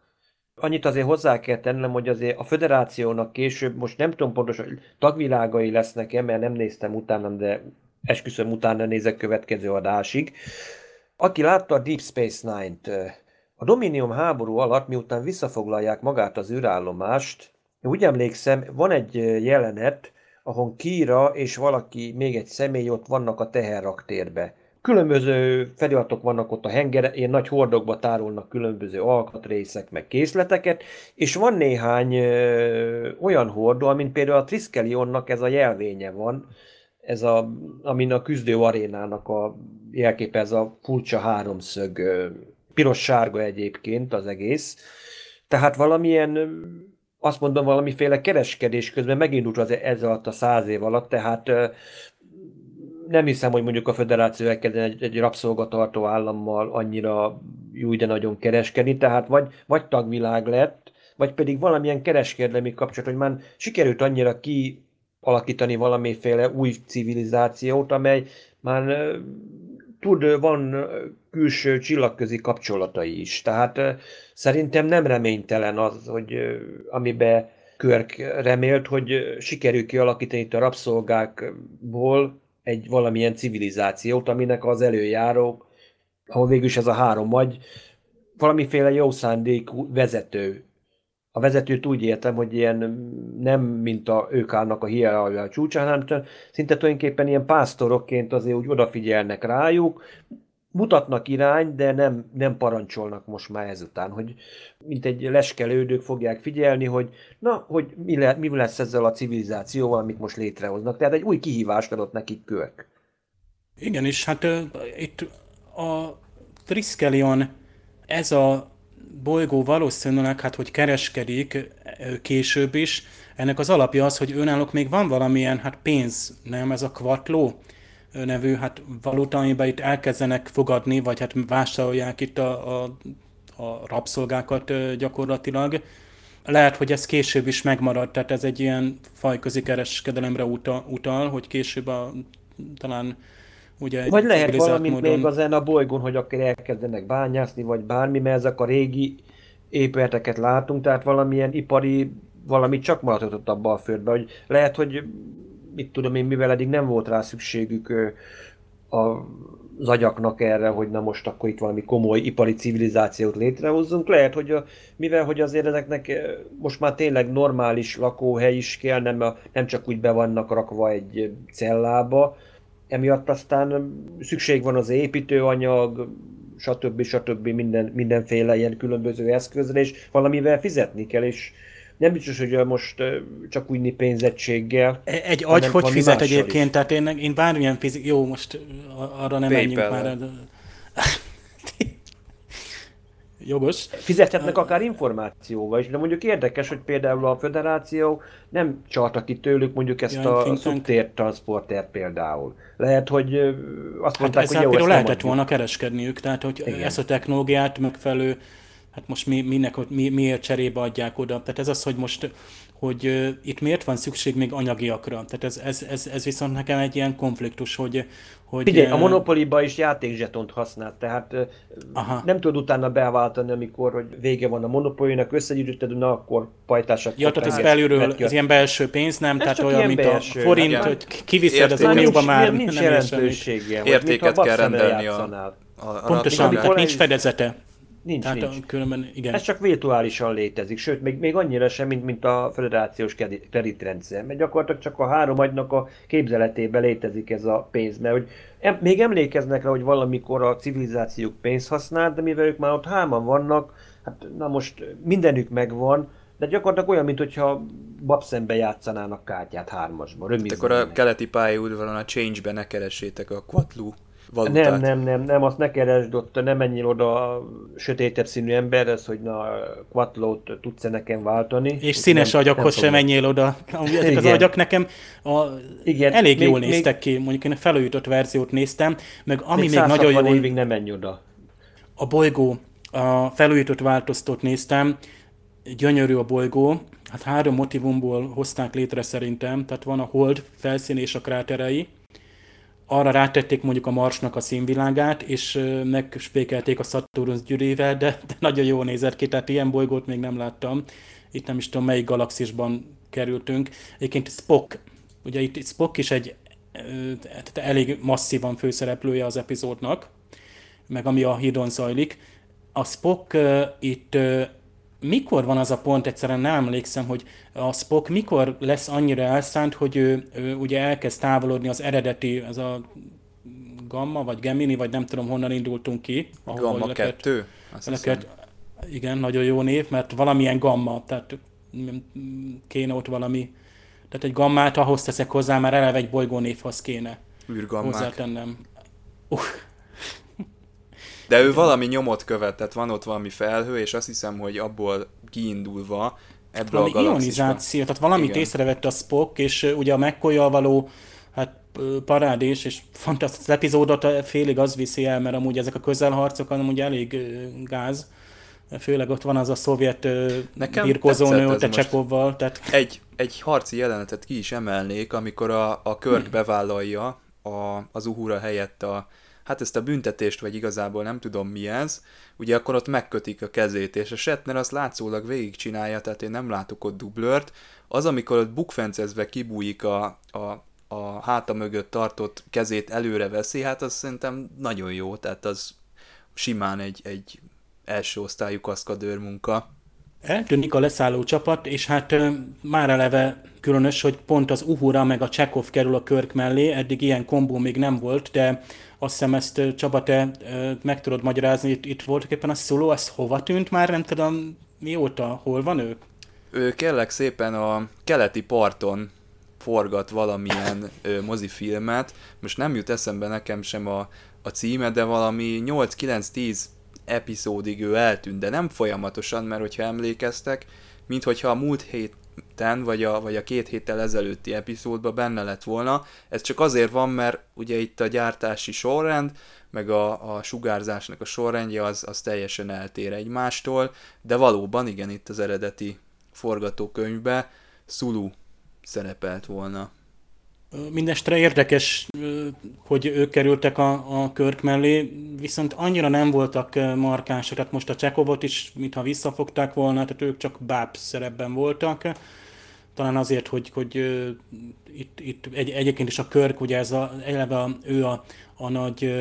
Annyit azért hozzá kell tennem, hogy azért a föderációnak később, most nem tudom pontosan, hogy tagvilágai lesznek-e, mert nem néztem utána, de esküszöm utána nézek következő adásig. Aki látta a Deep Space Nine-t, a Dominium háború alatt, miután visszafoglalják magát az űrállomást, úgy emlékszem, van egy jelenet, ahol Kira és valaki, még egy személy ott vannak a teherraktérbe. Különböző feliratok vannak ott a henger, ilyen nagy hordokba tárolnak különböző alkatrészek, meg készleteket, és van néhány ö, olyan hordó, amin például a Triskelionnak ez a jelvénye van, ez a, amin a küzdő arénának a jelképe, ez a furcsa háromszög, piros-sárga egyébként az egész. Tehát valamilyen azt mondom, valamiféle kereskedés közben megindult az ez alatt a száz év alatt, tehát nem hiszem, hogy mondjuk a föderáció elkezdene egy, egy rabszolgatartó állammal annyira jó de nagyon kereskedni, tehát vagy, vagy tagvilág lett, vagy pedig valamilyen kereskedelmi kapcsolat, hogy már sikerült annyira kialakítani valamiféle új civilizációt, amely már tud, van külső csillagközi kapcsolatai is. Tehát szerintem nem reménytelen az, hogy amibe Körk remélt, hogy sikerül kialakítani itt a rabszolgákból egy valamilyen civilizációt, aminek az előjárók, ahol végül is ez a három vagy, valamiféle jó szándékú vezető. A vezetőt úgy értem, hogy ilyen nem mint a, ők állnak a hierarchia csúcsán, hanem szinte tulajdonképpen ilyen pásztorokként azért úgy odafigyelnek rájuk, mutatnak irány, de nem, nem parancsolnak most már ezután, hogy mint egy leskelődők fogják figyelni, hogy na, hogy mi, le, mi lesz ezzel a civilizációval, amit most létrehoznak. Tehát egy új kihívást adott nekik Kölk. Igen, és hát uh, itt a Triskelion ez a bolygó valószínűleg, hát hogy kereskedik később is, ennek az alapja az, hogy önállók még van valamilyen, hát pénz, nem ez a kvatló, nevű hát valuta, amiben itt elkezdenek fogadni, vagy hát vásárolják itt a, a, a rabszolgákat gyakorlatilag. Lehet, hogy ez később is megmarad, tehát ez egy ilyen fajközi kereskedelemre utal, utal hogy később a, talán ugye Vagy lehet valamint módon... még ezen a bolygón, hogy akkor elkezdenek bányászni, vagy bármi, mert ezek a régi épületeket látunk, tehát valamilyen ipari, valami csak maradhatott abba a földbe, hogy lehet, hogy mit tudom én, mivel eddig nem volt rá szükségük a az agyaknak erre, hogy na most akkor itt valami komoly ipari civilizációt létrehozzunk. Lehet, hogy a, mivel hogy azért ezeknek most már tényleg normális lakóhely is kell, nem, a, nem csak úgy be vannak rakva egy cellába, emiatt aztán szükség van az építőanyag, stb. stb. Minden, mindenféle ilyen különböző eszközre, és valamivel fizetni kell, és nem biztos, hogy most csak úgy pénzettséggel. E, egy agy hogy fizet egyébként? Is. Tehát én, én bármilyen fizik... Jó, most arra nem menjünk már. Jogos. Fizethetnek akár információval is, de mondjuk érdekes, hogy például a föderáció nem csalta ki tőlük mondjuk ezt ja, a transporter például. Lehet, hogy azt hát mondták, hogy jó, például lehetett volna kereskedniük, tehát hogy Igen. ezt a technológiát megfelelő hát most mi, minek, mi, miért cserébe adják oda. Tehát ez az, hogy most hogy uh, itt miért van szükség még anyagiakra. Tehát ez, ez, ez, ez viszont nekem egy ilyen konfliktus, hogy... hogy Figyelj, a Monopoly-ba is játékzsetont használt, tehát aha. nem tudod utána beváltani, amikor hogy vége van a Monopoly-nak, összegyűjtöd, na akkor pajtások. Ja, tehát ez belülről, ez ilyen belső pénz, nem? Ez tehát olyan, mint belső, a forint, hát, hogy kiviszed az unióba már. Nincs nem jelentősége. Értéket kell rendelni a, a, a Pontosan, tehát nincs fedezete. Nincs, Tehát nincs. Különben, igen. Ez csak virtuálisan létezik, sőt, még, még annyira sem, mint, mint a federációs kreditrendszer, mert gyakorlatilag csak a három agynak a képzeletében létezik ez a pénz, mert hogy em, még emlékeznek rá, hogy valamikor a civilizációk pénzt használt, de mivel ők már ott hárman vannak, hát na most mindenük megvan, De gyakorlatilag olyan, mintha babszembe játszanának kártyát hármasban. Hát akkor a keleti pályaudvaron a Change-be ne keressétek a Quatlu valutát. Nem, nem, nem, nem, azt ne keresd ott, nem menjél oda a sötétebb színű emberhez, hogy na, Quatlót tudsz-e nekem váltani. És színes nem, agyakhoz sem menjél oda. Ezek Igen. az agyak nekem a, Igen. elég még, jól még, néztek ki, mondjuk én a felújított verziót néztem, meg ami még, még nagyon jó... évig nem menj oda. A bolygó, a felújított változtót néztem, gyönyörű a bolygó, hát három motivumból hozták létre szerintem, tehát van a hold felszín és a kráterei, arra rátették mondjuk a Marsnak a színvilágát, és megspékelték a Saturnus gyűrével, de, de nagyon jó nézett ki, tehát ilyen bolygót még nem láttam. Itt nem is tudom, melyik galaxisban kerültünk. Egyébként Spock, ugye itt Spock is egy tehát elég masszívan főszereplője az epizódnak, meg ami a hídon zajlik. A Spock itt mikor van az a pont, egyszerűen nem emlékszem, hogy a Spock mikor lesz annyira elszánt, hogy ő, ő ugye elkezd távolodni az eredeti, az a Gamma, vagy Gemini, vagy nem tudom honnan indultunk ki. Gamma 2? Leket, igen, nagyon jó név, mert valamilyen Gamma, tehát kéne ott valami, tehát egy gammát ahhoz teszek hozzá, már eleve egy bolygónévhoz kéne Űrgammák. hozzátennem. Uh, de ő valami nyomot követ, tehát van ott valami felhő, és azt hiszem, hogy abból kiindulva ebből valami a ionizáció, tehát valamit Igen. észrevett a Spock, és ugye a mccoy való hát parádés, és fantasztikus epizódot félig az viszi el, mert amúgy ezek a közelharcok amúgy elég gáz. Főleg ott van az a szovjet Nekem birkozónő Csekovval. Tehát... Egy, egy harci jelenetet ki is emelnék, amikor a, a Körk hmm. bevállalja a, az Uhura helyett a, hát ezt a büntetést, vagy igazából nem tudom mi ez, ugye akkor ott megkötik a kezét, és a Shatner azt látszólag végigcsinálja, tehát én nem látok ott dublört. Az, amikor ott bukfencezve kibújik a, a, a háta mögött tartott kezét előre veszi, hát az szerintem nagyon jó, tehát az simán egy, egy első osztályú kaszkadőr munka. Eltűnik a leszálló csapat, és hát már eleve különös, hogy pont az Uhura meg a Csekov kerül a körk mellé, eddig ilyen kombó még nem volt, de azt hiszem ezt Csaba, te meg tudod magyarázni, itt, itt voltak éppen a szóló, ez hova tűnt már, nem tudom mióta, hol van ő? Ő kérlek szépen a keleti parton forgat valamilyen mozifilmet, most nem jut eszembe nekem sem a, a címe, de valami 8-9-10 epizódig ő eltűnt, de nem folyamatosan, mert hogyha emlékeztek, mint hogyha a múlt hét, héten, vagy a, vagy a két héttel ezelőtti epizódban benne lett volna. Ez csak azért van, mert ugye itt a gyártási sorrend, meg a, a sugárzásnak a sorrendje az, az teljesen eltér egymástól, de valóban igen, itt az eredeti forgatókönyvbe Sulu szerepelt volna. Mindestre érdekes, hogy ők kerültek a, a körk mellé, viszont annyira nem voltak markánsak, tehát most a Csekovot is, mintha visszafogták volna, tehát ők csak báb szerepben voltak. Talán azért, hogy, hogy itt, itt egy, egyébként is a körk, ugye ez a, eleve a, ő a, a nagy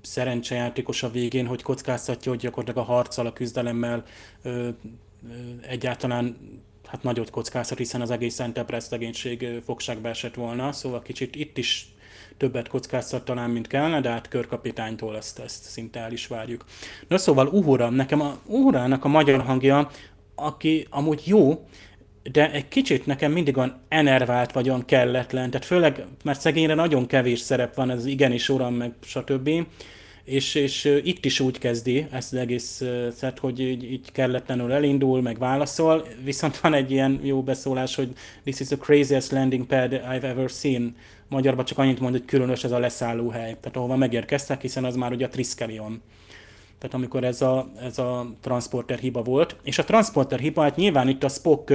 szerencsejátékos a végén, hogy kockáztatja, hogy gyakorlatilag a harccal, a küzdelemmel egyáltalán hát nagyot kockáztat, hiszen az egész Enterprise legénység fogságba esett volna, szóval kicsit itt is többet kockáztat talán, mint kellene, de hát körkapitánytól ezt, ezt szinte el is várjuk. Na szóval Uhura, nekem a Uhurának a magyar hangja, aki amúgy jó, de egy kicsit nekem mindig olyan enervált vagy olyan kelletlen, tehát főleg, mert szegényre nagyon kevés szerep van, ez igenis uram, meg stb és, és itt is úgy kezdi ezt az egész szert, hogy így, így kelletlenül elindul, meg válaszol, viszont van egy ilyen jó beszólás, hogy this is the craziest landing pad I've ever seen. Magyarban csak annyit mond, hogy különös ez a leszállóhely, tehát ahova megérkeztek, hiszen az már ugye a Triskelion. Tehát amikor ez a, ez a transporter hiba volt. És a transporter hiba, hát nyilván itt a Spock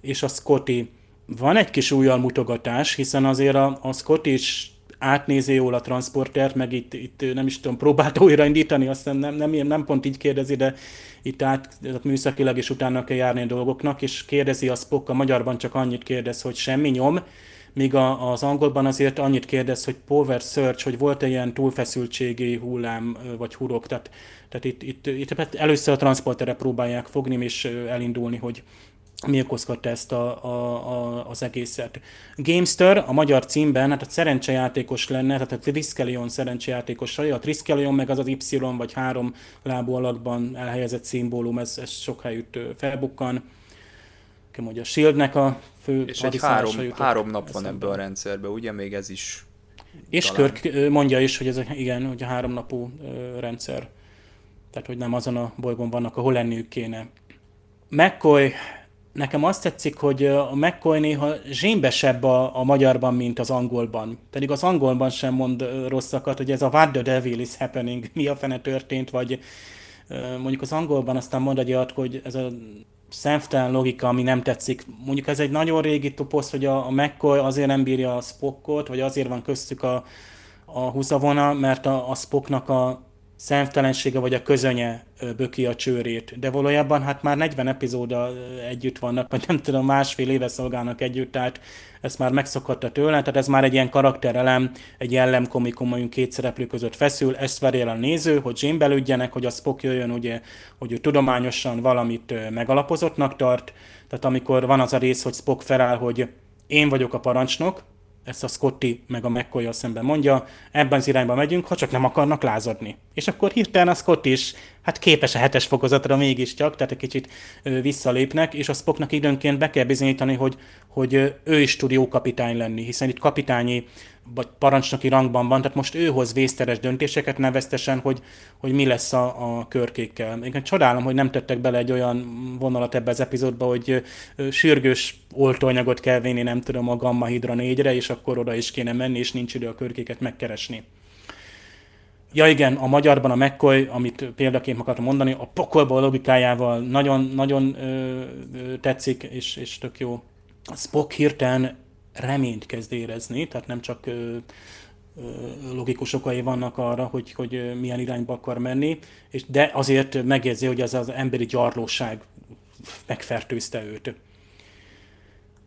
és a Scotty van egy kis újjal mutogatás, hiszen azért a, a Scotty is átnézi jól a transportert, meg itt, itt nem is tudom, próbált újraindítani, aztán nem, nem, nem pont így kérdezi, de itt át műszakilag is utána kell járni a dolgoknak, és kérdezi a Spock, a magyarban csak annyit kérdez, hogy semmi nyom, míg a, az angolban azért annyit kérdez, hogy power search, hogy volt-e ilyen túlfeszültségi hullám vagy hurok, tehát, tehát itt, itt, itt először a transporterre próbálják fogni és elindulni, hogy, mi okozhatta ezt a, a, a, az egészet. Gamester a magyar címben, hát a szerencsejátékos lenne, tehát a Triskelion szerencsejátékos, a Triskelion meg az az Y vagy három lábú alakban elhelyezett szimbólum, ez, ez sok helyütt felbukkan. nekem, hogy a Shieldnek a fő És egy három, három nap van ebben a rendszerben, ugye? Még ez is És talán... Kirk mondja is, hogy ez igen, hogy a háromnapú rendszer. Tehát, hogy nem azon a bolygón vannak, ahol lenniük kéne. McCoy, nekem azt tetszik, hogy a McCoy néha zsémbesebb a, a magyarban, mint az angolban. Pedig az angolban sem mond rosszakat, hogy ez a what the devil is happening, mi a fene történt, vagy mondjuk az angolban aztán mond egy olyat, hogy ez a szemtelen logika, ami nem tetszik. Mondjuk ez egy nagyon régi toposz, hogy a, a McCoy azért nem bírja a Spockot, vagy azért van köztük a, a húzavona, mert a, a Spocknak a szemtelensége vagy a közönye böki a csőrét. De valójában hát már 40 epizóda együtt vannak, vagy nem tudom, másfél éve szolgálnak együtt, tehát ezt már megszokhatta tőle, tehát ez már egy ilyen karakterelem, egy jellemkomikum, amelyünk két szereplő között feszül, ezt veri el a néző, hogy zsémbelődjenek, hogy a Spock jöjjön, ugye, hogy ő tudományosan valamit megalapozottnak tart, tehát amikor van az a rész, hogy Spock feláll, hogy én vagyok a parancsnok, ezt a Scotty meg a mccoy szemben mondja, ebben az irányba megyünk, ha csak nem akarnak lázadni. És akkor hirtelen a Scott is, hát képes a hetes fokozatra mégiscsak, tehát egy kicsit visszalépnek, és a Spocknak időnként be kell bizonyítani, hogy, hogy ő is tud jó kapitány lenni, hiszen itt kapitányi vagy parancsnoki rangban van, tehát most ő hoz vészteres döntéseket neveztesen, hogy, hogy mi lesz a, a körkékkel. Én csodálom, hogy nem tettek bele egy olyan vonalat ebbe az epizódba, hogy sürgős oltóanyagot kell vinni, nem tudom, a Gamma Hydra 4-re, és akkor oda is kéne menni, és nincs idő a körkéket megkeresni. Ja igen, a magyarban a McCoy, amit példaként akartam mondani, a pokolba logikájával nagyon, nagyon ö, ö, tetszik, és, és tök jó. A Spock hirtelen reményt kezd érezni, tehát nem csak logikus okai vannak arra, hogy, hogy milyen irányba akar menni, és de azért megjegyzi, hogy ez az emberi gyarlóság megfertőzte őt.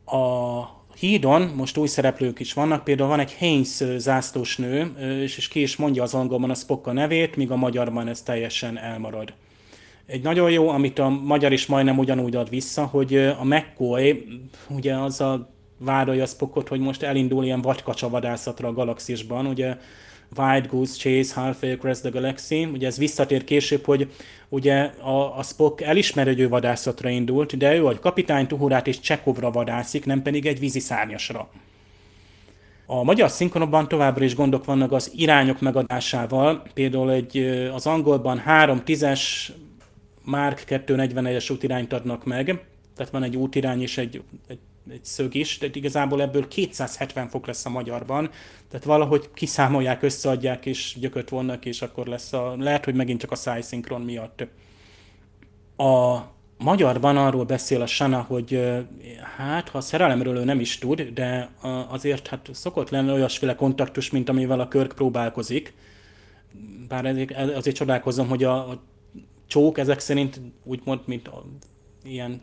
A hídon most új szereplők is vannak, például van egy Haynes zászlós nő, és, és ki is mondja az angolban a Spock nevét, míg a magyarban ez teljesen elmarad. Egy nagyon jó, amit a magyar is majdnem ugyanúgy ad vissza, hogy a McCoy, ugye az a vádolja Spockot, hogy most elindul ilyen vadászatra a galaxisban, ugye Wild Goose Chase, Halfway Across the Galaxy, ugye ez visszatér később, hogy ugye a, a Spock elismer, hogy ő vadászatra indult, de ő a kapitány Tuhurát és Csekovra vadászik, nem pedig egy vízi szárnyasra. A magyar szinkronban továbbra is gondok vannak az irányok megadásával, például egy, az angolban 3 10-es Mark 241-es útirányt adnak meg, tehát van egy útirány és egy, egy egy szög is, de igazából ebből 270 fok lesz a magyarban, tehát valahogy kiszámolják, összeadják és gyököt vonnak, és akkor lesz a, lehet, hogy megint csak a szájszinkron miatt. A magyarban arról beszél a Sana, hogy hát, ha a szerelemről ő nem is tud, de azért hát szokott lenni olyasféle kontaktus, mint amivel a Körk próbálkozik. Bár azért, azért csodálkozom, hogy a, a csók ezek szerint úgymond, mint a, ilyen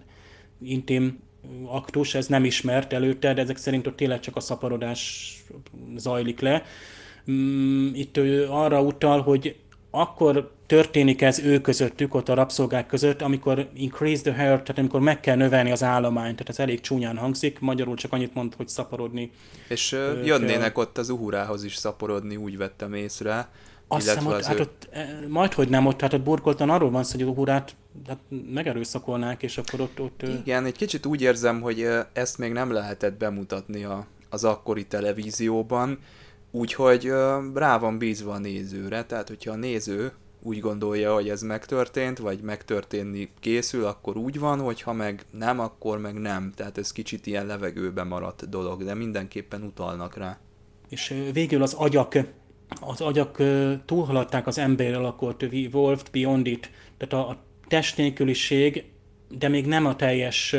intim aktus, ez nem ismert előtte, de ezek szerint ott tényleg csak a szaporodás zajlik le. Mm, itt ő arra utal, hogy akkor történik ez ő közöttük, ott a rabszolgák között, amikor increase the herd, tehát amikor meg kell növelni az állományt, tehát ez elég csúnyán hangzik, magyarul csak annyit mond, hogy szaporodni. És uh, jönnének kell. ott az uhurához is szaporodni, úgy vettem észre. Azt hiszem, hogy hát ott, e, majd, hogy nem ott, hát ott burkoltan arról van szó, hogy a hurát hát megerőszakolnák, és akkor ott, ott... Igen, egy kicsit úgy érzem, hogy ezt még nem lehetett bemutatni a, az akkori televízióban, úgyhogy rá van bízva a nézőre, tehát hogyha a néző úgy gondolja, hogy ez megtörtént, vagy megtörténni készül, akkor úgy van, hogyha meg nem, akkor meg nem. Tehát ez kicsit ilyen levegőbe maradt dolog, de mindenképpen utalnak rá. És végül az agyak az agyak túlhaladták az ember we evolved beyond it, tehát a, a test nélküliség, de még nem a teljes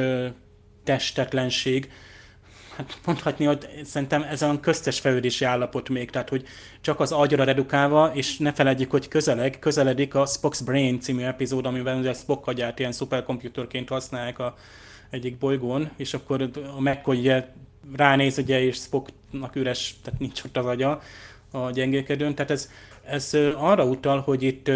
testetlenség, hát mondhatni, hogy szerintem ez a köztes fejlődési állapot még, tehát hogy csak az agyra redukálva, és ne felejtjük, hogy közeleg, közeledik a Spock's Brain című epizód, amiben ugye Spock agyát ilyen szuperkomputerként használják a egyik bolygón, és akkor a McCoy ugye ránéz, ugye, és Spocknak üres, tehát nincs ott az agya, a gyengélkedőn. Tehát ez, ez arra utal, hogy itt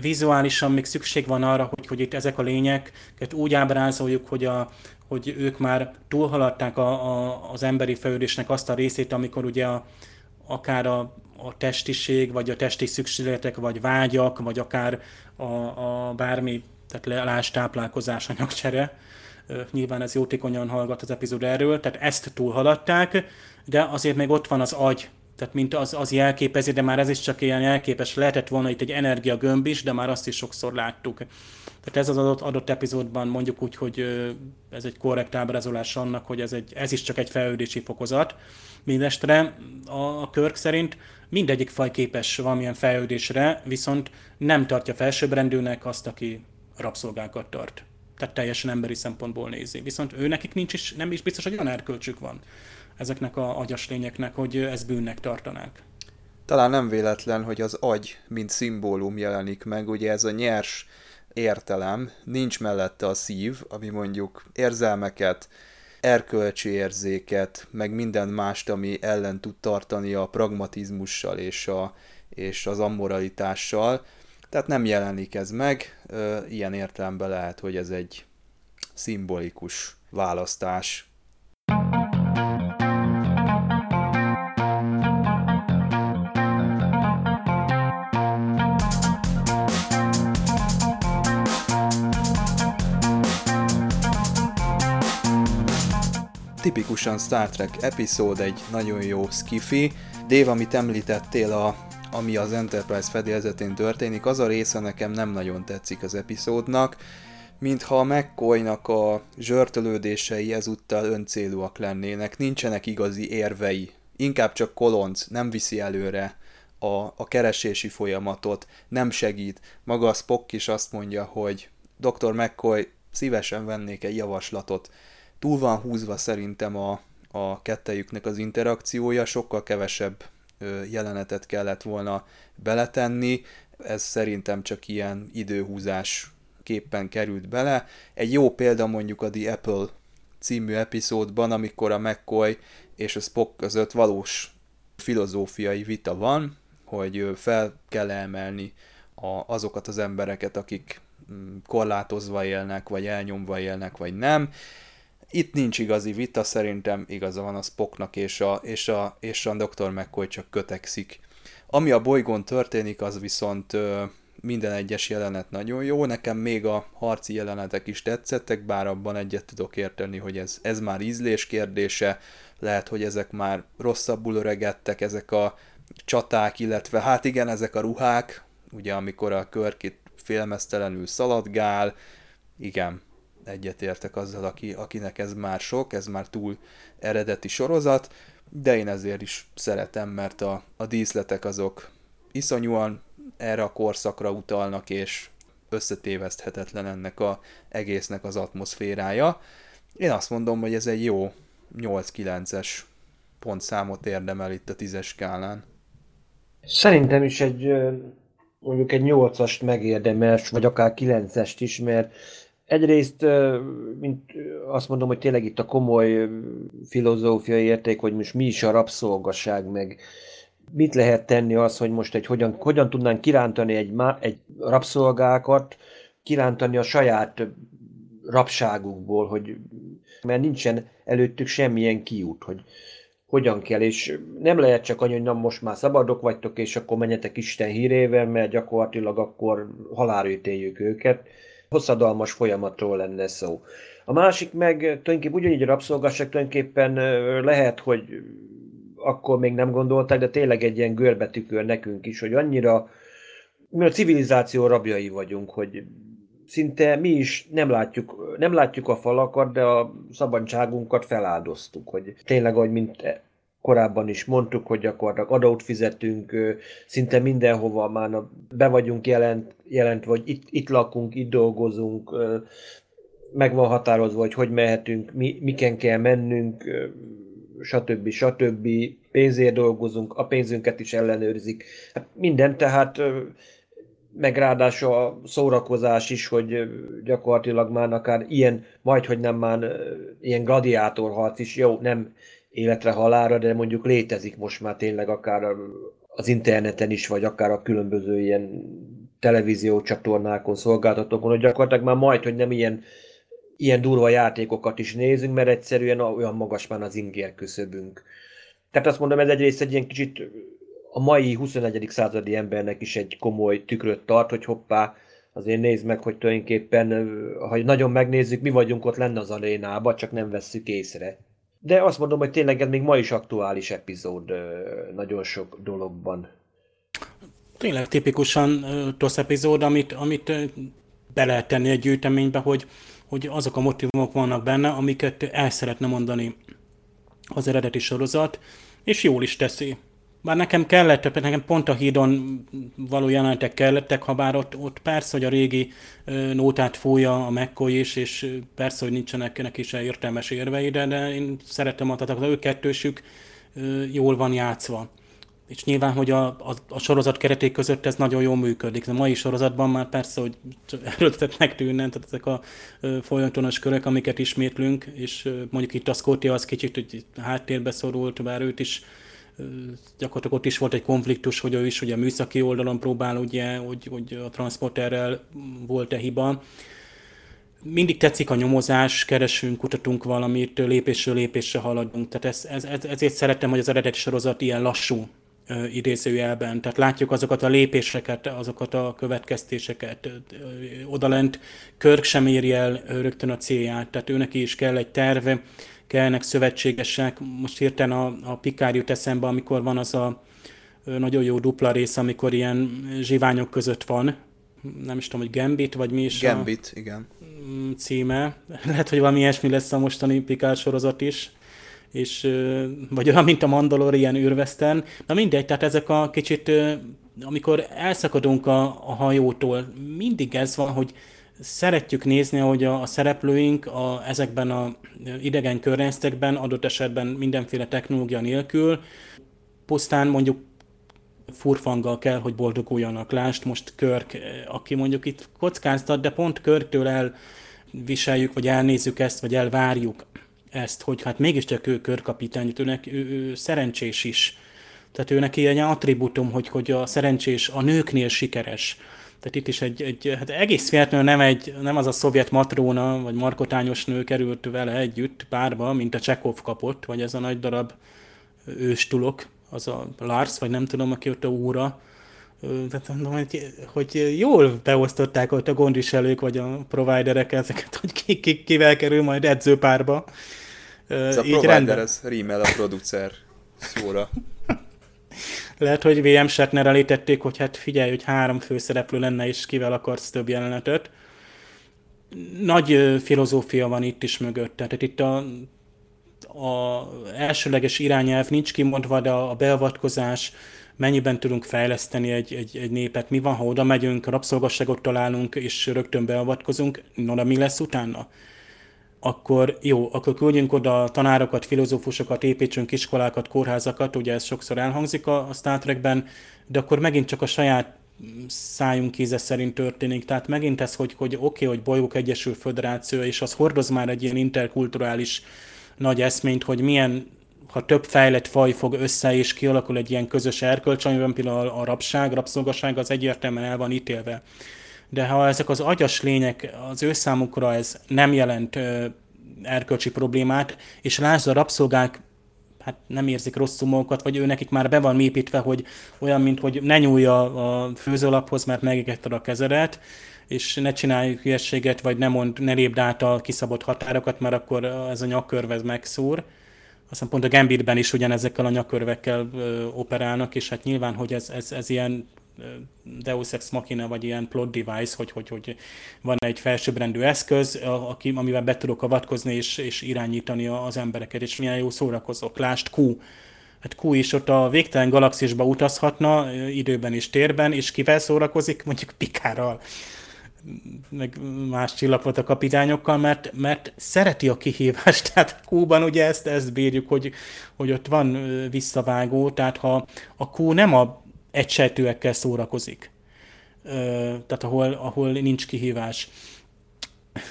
vizuálisan még szükség van arra, hogy, hogy itt ezek a lényeket úgy ábrázoljuk, hogy, a, hogy ők már túlhaladták a, a, az emberi fejlődésnek azt a részét, amikor ugye a, akár a, a testiség, vagy a testi szükségletek, vagy vágyak, vagy akár a, a bármi, tehát leállás, táplálkozás, anyagcsere, nyilván ez jótékonyan hallgat az epizód erről, tehát ezt túlhaladták, de azért még ott van az agy, tehát mint az, az jelképezi, de már ez is csak ilyen jelképes, lehetett volna itt egy energiagömb is, de már azt is sokszor láttuk. Tehát ez az adott, adott epizódban mondjuk úgy, hogy ez egy korrekt ábrázolás annak, hogy ez, egy, ez is csak egy fejlődési fokozat. Mindestre a Körk szerint mindegyik faj képes valamilyen fejlődésre, viszont nem tartja felsőbbrendűnek azt, aki rabszolgákat tart. Tehát teljesen emberi szempontból nézi. Viszont ő nekik nincs is, nem is biztos, hogy olyan erkölcsük van ezeknek a agyas lényeknek, hogy ezt bűnnek tartanák. Talán nem véletlen, hogy az agy, mint szimbólum jelenik meg, ugye ez a nyers értelem, nincs mellette a szív, ami mondjuk érzelmeket, erkölcsi érzéket, meg minden mást, ami ellen tud tartani a pragmatizmussal és, a, és az ammoralitással. Tehát nem jelenik ez meg, ilyen értelemben lehet, hogy ez egy szimbolikus választás. Tipikusan Star Trek epizód, egy nagyon jó skifi. Dave, amit említettél, a, ami az Enterprise fedélzetén történik, az a része nekem nem nagyon tetszik az epizódnak, mintha a McCoy-nak a zsörtölődései ezúttal öncélúak lennének, nincsenek igazi érvei, inkább csak kolonc, nem viszi előre a, a keresési folyamatot, nem segít. Maga a Spock is azt mondja, hogy Dr. McCoy szívesen vennék egy javaslatot, túl van húzva szerintem a, a kettejüknek az interakciója, sokkal kevesebb jelenetet kellett volna beletenni, ez szerintem csak ilyen időhúzás képpen került bele. Egy jó példa mondjuk a The Apple című epizódban, amikor a McCoy és a Spock között valós filozófiai vita van, hogy fel kell emelni a, azokat az embereket, akik mm, korlátozva élnek, vagy elnyomva élnek, vagy nem, itt nincs igazi vita, szerintem igaza van a Spocknak, és a, és a, és a Dr. McCoy csak kötekszik. Ami a bolygón történik, az viszont ö, minden egyes jelenet nagyon jó, nekem még a harci jelenetek is tetszettek, bár abban egyet tudok érteni, hogy ez, ez már ízlés kérdése, lehet, hogy ezek már rosszabbul öregedtek, ezek a csaták, illetve hát igen, ezek a ruhák, ugye amikor a körkit félmeztelenül szaladgál, igen, egyetértek azzal, aki, akinek ez már sok, ez már túl eredeti sorozat, de én ezért is szeretem, mert a, a díszletek azok iszonyúan erre a korszakra utalnak, és összetéveszthetetlen ennek a egésznek az atmoszférája. Én azt mondom, hogy ez egy jó 8-9-es pontszámot érdemel itt a tízes skálán. Szerintem is egy mondjuk egy 8-ast megérdemels, vagy akár 9-est is, mert Egyrészt, mint azt mondom, hogy tényleg itt a komoly filozófiai érték, hogy most mi is a rabszolgaság, meg mit lehet tenni az, hogy most egy hogyan, hogyan tudnánk kirántani egy, egy rabszolgákat, kirántani a saját rabságukból, hogy mert nincsen előttük semmilyen kiút, hogy hogyan kell, és nem lehet csak annyi, hogy na most már szabadok vagytok, és akkor menjetek Isten hírével, mert gyakorlatilag akkor halálra őket hosszadalmas folyamatról lenne szó. A másik meg tulajdonképpen ugyanígy a rabszolgasság tulajdonképpen lehet, hogy akkor még nem gondolták, de tényleg egy ilyen görbetükör nekünk is, hogy annyira mi a civilizáció rabjai vagyunk, hogy szinte mi is nem látjuk, nem látjuk a falakat, de a szabadságunkat feláldoztuk, hogy tényleg, ahogy mint korábban is mondtuk, hogy gyakorlatilag adót fizetünk, szinte mindenhova már be vagyunk jelent, jelent vagy itt, itt lakunk, itt dolgozunk, meg van határozva, hogy hogy mehetünk, mi, miken kell mennünk, stb. stb. pénzért dolgozunk, a pénzünket is ellenőrzik. Hát minden, tehát meg ráadásul a szórakozás is, hogy gyakorlatilag már akár ilyen, majd hogy nem már ilyen gladiátorharc is, jó, nem életre halára, de mondjuk létezik most már tényleg akár az interneten is, vagy akár a különböző ilyen televízió csatornákon, szolgáltatókon, hogy gyakorlatilag már majd, hogy nem ilyen, ilyen durva játékokat is nézünk, mert egyszerűen olyan magas már az inger küszöbünk. Tehát azt mondom, ez egyrészt egy ilyen kicsit a mai 21. századi embernek is egy komoly tükröt tart, hogy hoppá, azért nézd meg, hogy tulajdonképpen, ha nagyon megnézzük, mi vagyunk ott lenne az arénában, csak nem vesszük észre. De azt mondom, hogy tényleg ez még ma is aktuális epizód nagyon sok dologban. Tényleg tipikusan TOSZ epizód, amit, amit be lehet tenni egy gyűjteménybe, hogy, hogy azok a motivumok vannak benne, amiket el szeretne mondani az eredeti sorozat, és jól is teszi. Bár nekem kellett, nekem pont a hídon való jelenetek kellettek, ha bár ott, ott persze, hogy a régi nótát fújja a McCoy is, és persze, hogy nincsenek neki se értelmes érvei, de, de én szeretem, tehát az ő kettősük jól van játszva. És nyilván, hogy a, a, a sorozat kereték között ez nagyon jól működik. A mai sorozatban már persze, hogy erőltetnek tűnne, tehát ezek a folyamatos körök, amiket ismétlünk, és mondjuk itt a Scotty az kicsit hogy háttérbe szorult, bár őt is gyakorlatilag ott is volt egy konfliktus, hogy ő is ugye műszaki oldalon próbál, ugye, hogy, hogy a transporterrel volt-e hiba. Mindig tetszik a nyomozás, keresünk, kutatunk valamit, lépésről lépésre haladunk. Tehát ez, ez, ez, ezért szeretem, hogy az eredeti sorozat ilyen lassú idézőjelben. Tehát látjuk azokat a lépéseket, azokat a következtéseket. Odalent Körk sem éri el rögtön a célját, tehát őnek is kell egy terve, kellnek szövetségesek. Most hirtelen a, a Pikár jut eszembe, amikor van az a nagyon jó dupla rész, amikor ilyen zsiványok között van. Nem is tudom, hogy Gambit, vagy mi is Gambit, a igen. címe. Lehet, hogy valami ilyesmi lesz a mostani Pikár sorozat is és, vagy olyan, mint a Mandalorian űrveszten. Na mindegy, tehát ezek a kicsit, amikor elszakadunk a, a hajótól, mindig ez van, hogy szeretjük nézni, hogy a, a szereplőink a, ezekben a idegen környezetekben, adott esetben mindenféle technológia nélkül, pusztán mondjuk furfanggal kell, hogy boldoguljanak. Lást most Körk, aki mondjuk itt kockáztat, de pont Körtől elviseljük, vagy elnézzük ezt, vagy elvárjuk ezt, hogy hát mégiscsak ő körkapitány, őnek ő, ő szerencsés is. Tehát ő neki egy attribútum, hogy, hogy a szerencsés a nőknél sikeres. Tehát itt is egy, egy hát egész véletlenül nem, egy, nem az a szovjet matróna, vagy markotányos nő került vele együtt párba, mint a Csekov kapott, vagy ez a nagy darab őstulok, az a Lars, vagy nem tudom, aki ott a úra. Tehát mondom, hogy, hogy jól beosztották ott a gondviselők, vagy a providerek ezeket, hogy ki, ki, kivel kerül majd edzőpárba. Ez a Így provider, rendben. ez rímel a producer szóra. Lehet, hogy VM Shatner elítették, hogy hát figyelj, hogy három főszereplő lenne, és kivel akarsz több jelenetet. Nagy filozófia van itt is mögött. Tehát itt a, a elsőleges irányelv nincs kimondva, de a beavatkozás, mennyiben tudunk fejleszteni egy, egy, egy népet, mi van, ha oda megyünk, rabszolgasságot találunk, és rögtön beavatkozunk, no, mi lesz utána? Akkor jó, akkor küldjünk oda tanárokat, filozófusokat, építsünk iskolákat, kórházakat, ugye ez sokszor elhangzik a, a Star Trekben, de akkor megint csak a saját szájunk kéze szerint történik. Tehát megint ez, hogy, hogy oké, okay, hogy bolygók Egyesül Föderáció, és az hordoz már egy ilyen interkulturális nagy eszményt, hogy milyen, ha több fejlett faj fog össze, és kialakul egy ilyen közös erkölcs, amiben például a rabság, rabszolgaság az egyértelműen el van ítélve de ha ezek az agyas lények, az ő számukra ez nem jelent ö, erkölcsi problémát, és lásd a rabszolgák hát nem érzik rosszul magukat, vagy ő nekik már be van építve, hogy olyan, mint hogy ne nyúlj a, a főzőlaphoz, mert megégetted a kezedet, és ne csinálj hülyességet, vagy ne mond, ne lépd át a kiszabott határokat, mert akkor ez a nyakkörvez megszúr. Aztán pont a Gambitben is ugyanezekkel a nyakkörvekkel ö, operálnak, és hát nyilván, hogy ez, ez, ez ilyen Deus Ex Machina, vagy ilyen plot device, hogy, hogy, hogy van egy felsőbbrendű eszköz, aki, amivel be tudok avatkozni és, és irányítani az embereket, és milyen jó szórakozok. Lást Q. Hát Q is ott a végtelen galaxisba utazhatna, időben és térben, és kivel szórakozik? Mondjuk Pikárral meg más csillapot a kapitányokkal, mert, mert szereti a kihívást, tehát Q-ban ugye ezt, ezt bírjuk, hogy, hogy ott van visszavágó, tehát ha a Q nem a egysejtőekkel szórakozik. Tehát ahol, ahol nincs kihívás.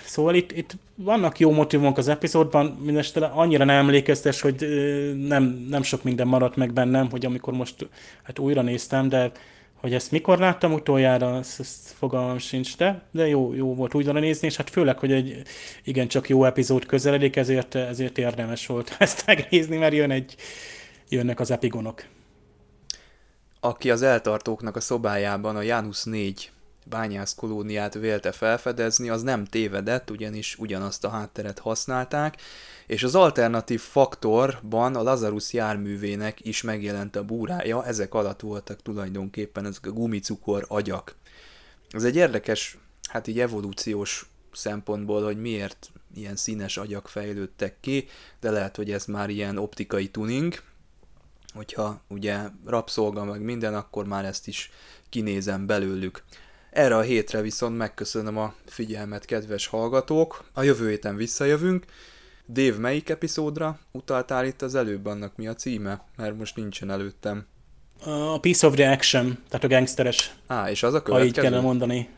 Szóval itt, itt vannak jó motivumok az epizódban, mindestre annyira nem emlékeztes, hogy nem, nem sok minden maradt meg bennem, hogy amikor most hát újra néztem, de hogy ezt mikor láttam utoljára, ezt, ezt fogalmam sincs, de, de jó, jó volt újra nézni, és hát főleg, hogy egy igencsak jó epizód közeledik, ezért, ezért érdemes volt ezt megnézni, mert jön egy, jönnek az epigonok aki az eltartóknak a szobájában a Janus 4 bányász kolóniát vélte felfedezni, az nem tévedett, ugyanis ugyanazt a hátteret használták, és az alternatív faktorban a Lazarus járművének is megjelent a búrája, ezek alatt voltak tulajdonképpen ezek a gumicukor agyak. Ez egy érdekes, hát így evolúciós szempontból, hogy miért ilyen színes agyak fejlődtek ki, de lehet, hogy ez már ilyen optikai tuning, hogyha ugye rabszolga meg minden, akkor már ezt is kinézem belőlük. Erre a hétre viszont megköszönöm a figyelmet, kedves hallgatók. A jövő héten visszajövünk. Dave, melyik epizódra utaltál itt az előbb, annak mi a címe? Mert most nincsen előttem. A Piece of the Action, tehát a gangsteres. Á, és az a következő? Ha így kellene mondani.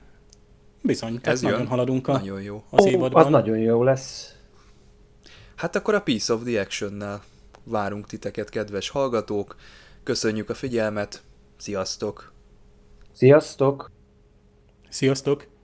Bizony, tehát Ez nagyon jön? haladunk a, nagyon jó. az Ó, évadban. Az nagyon jó lesz. Hát akkor a Piece of the Action-nel várunk titeket, kedves hallgatók. Köszönjük a figyelmet, sziasztok! Sziasztok! Sziasztok!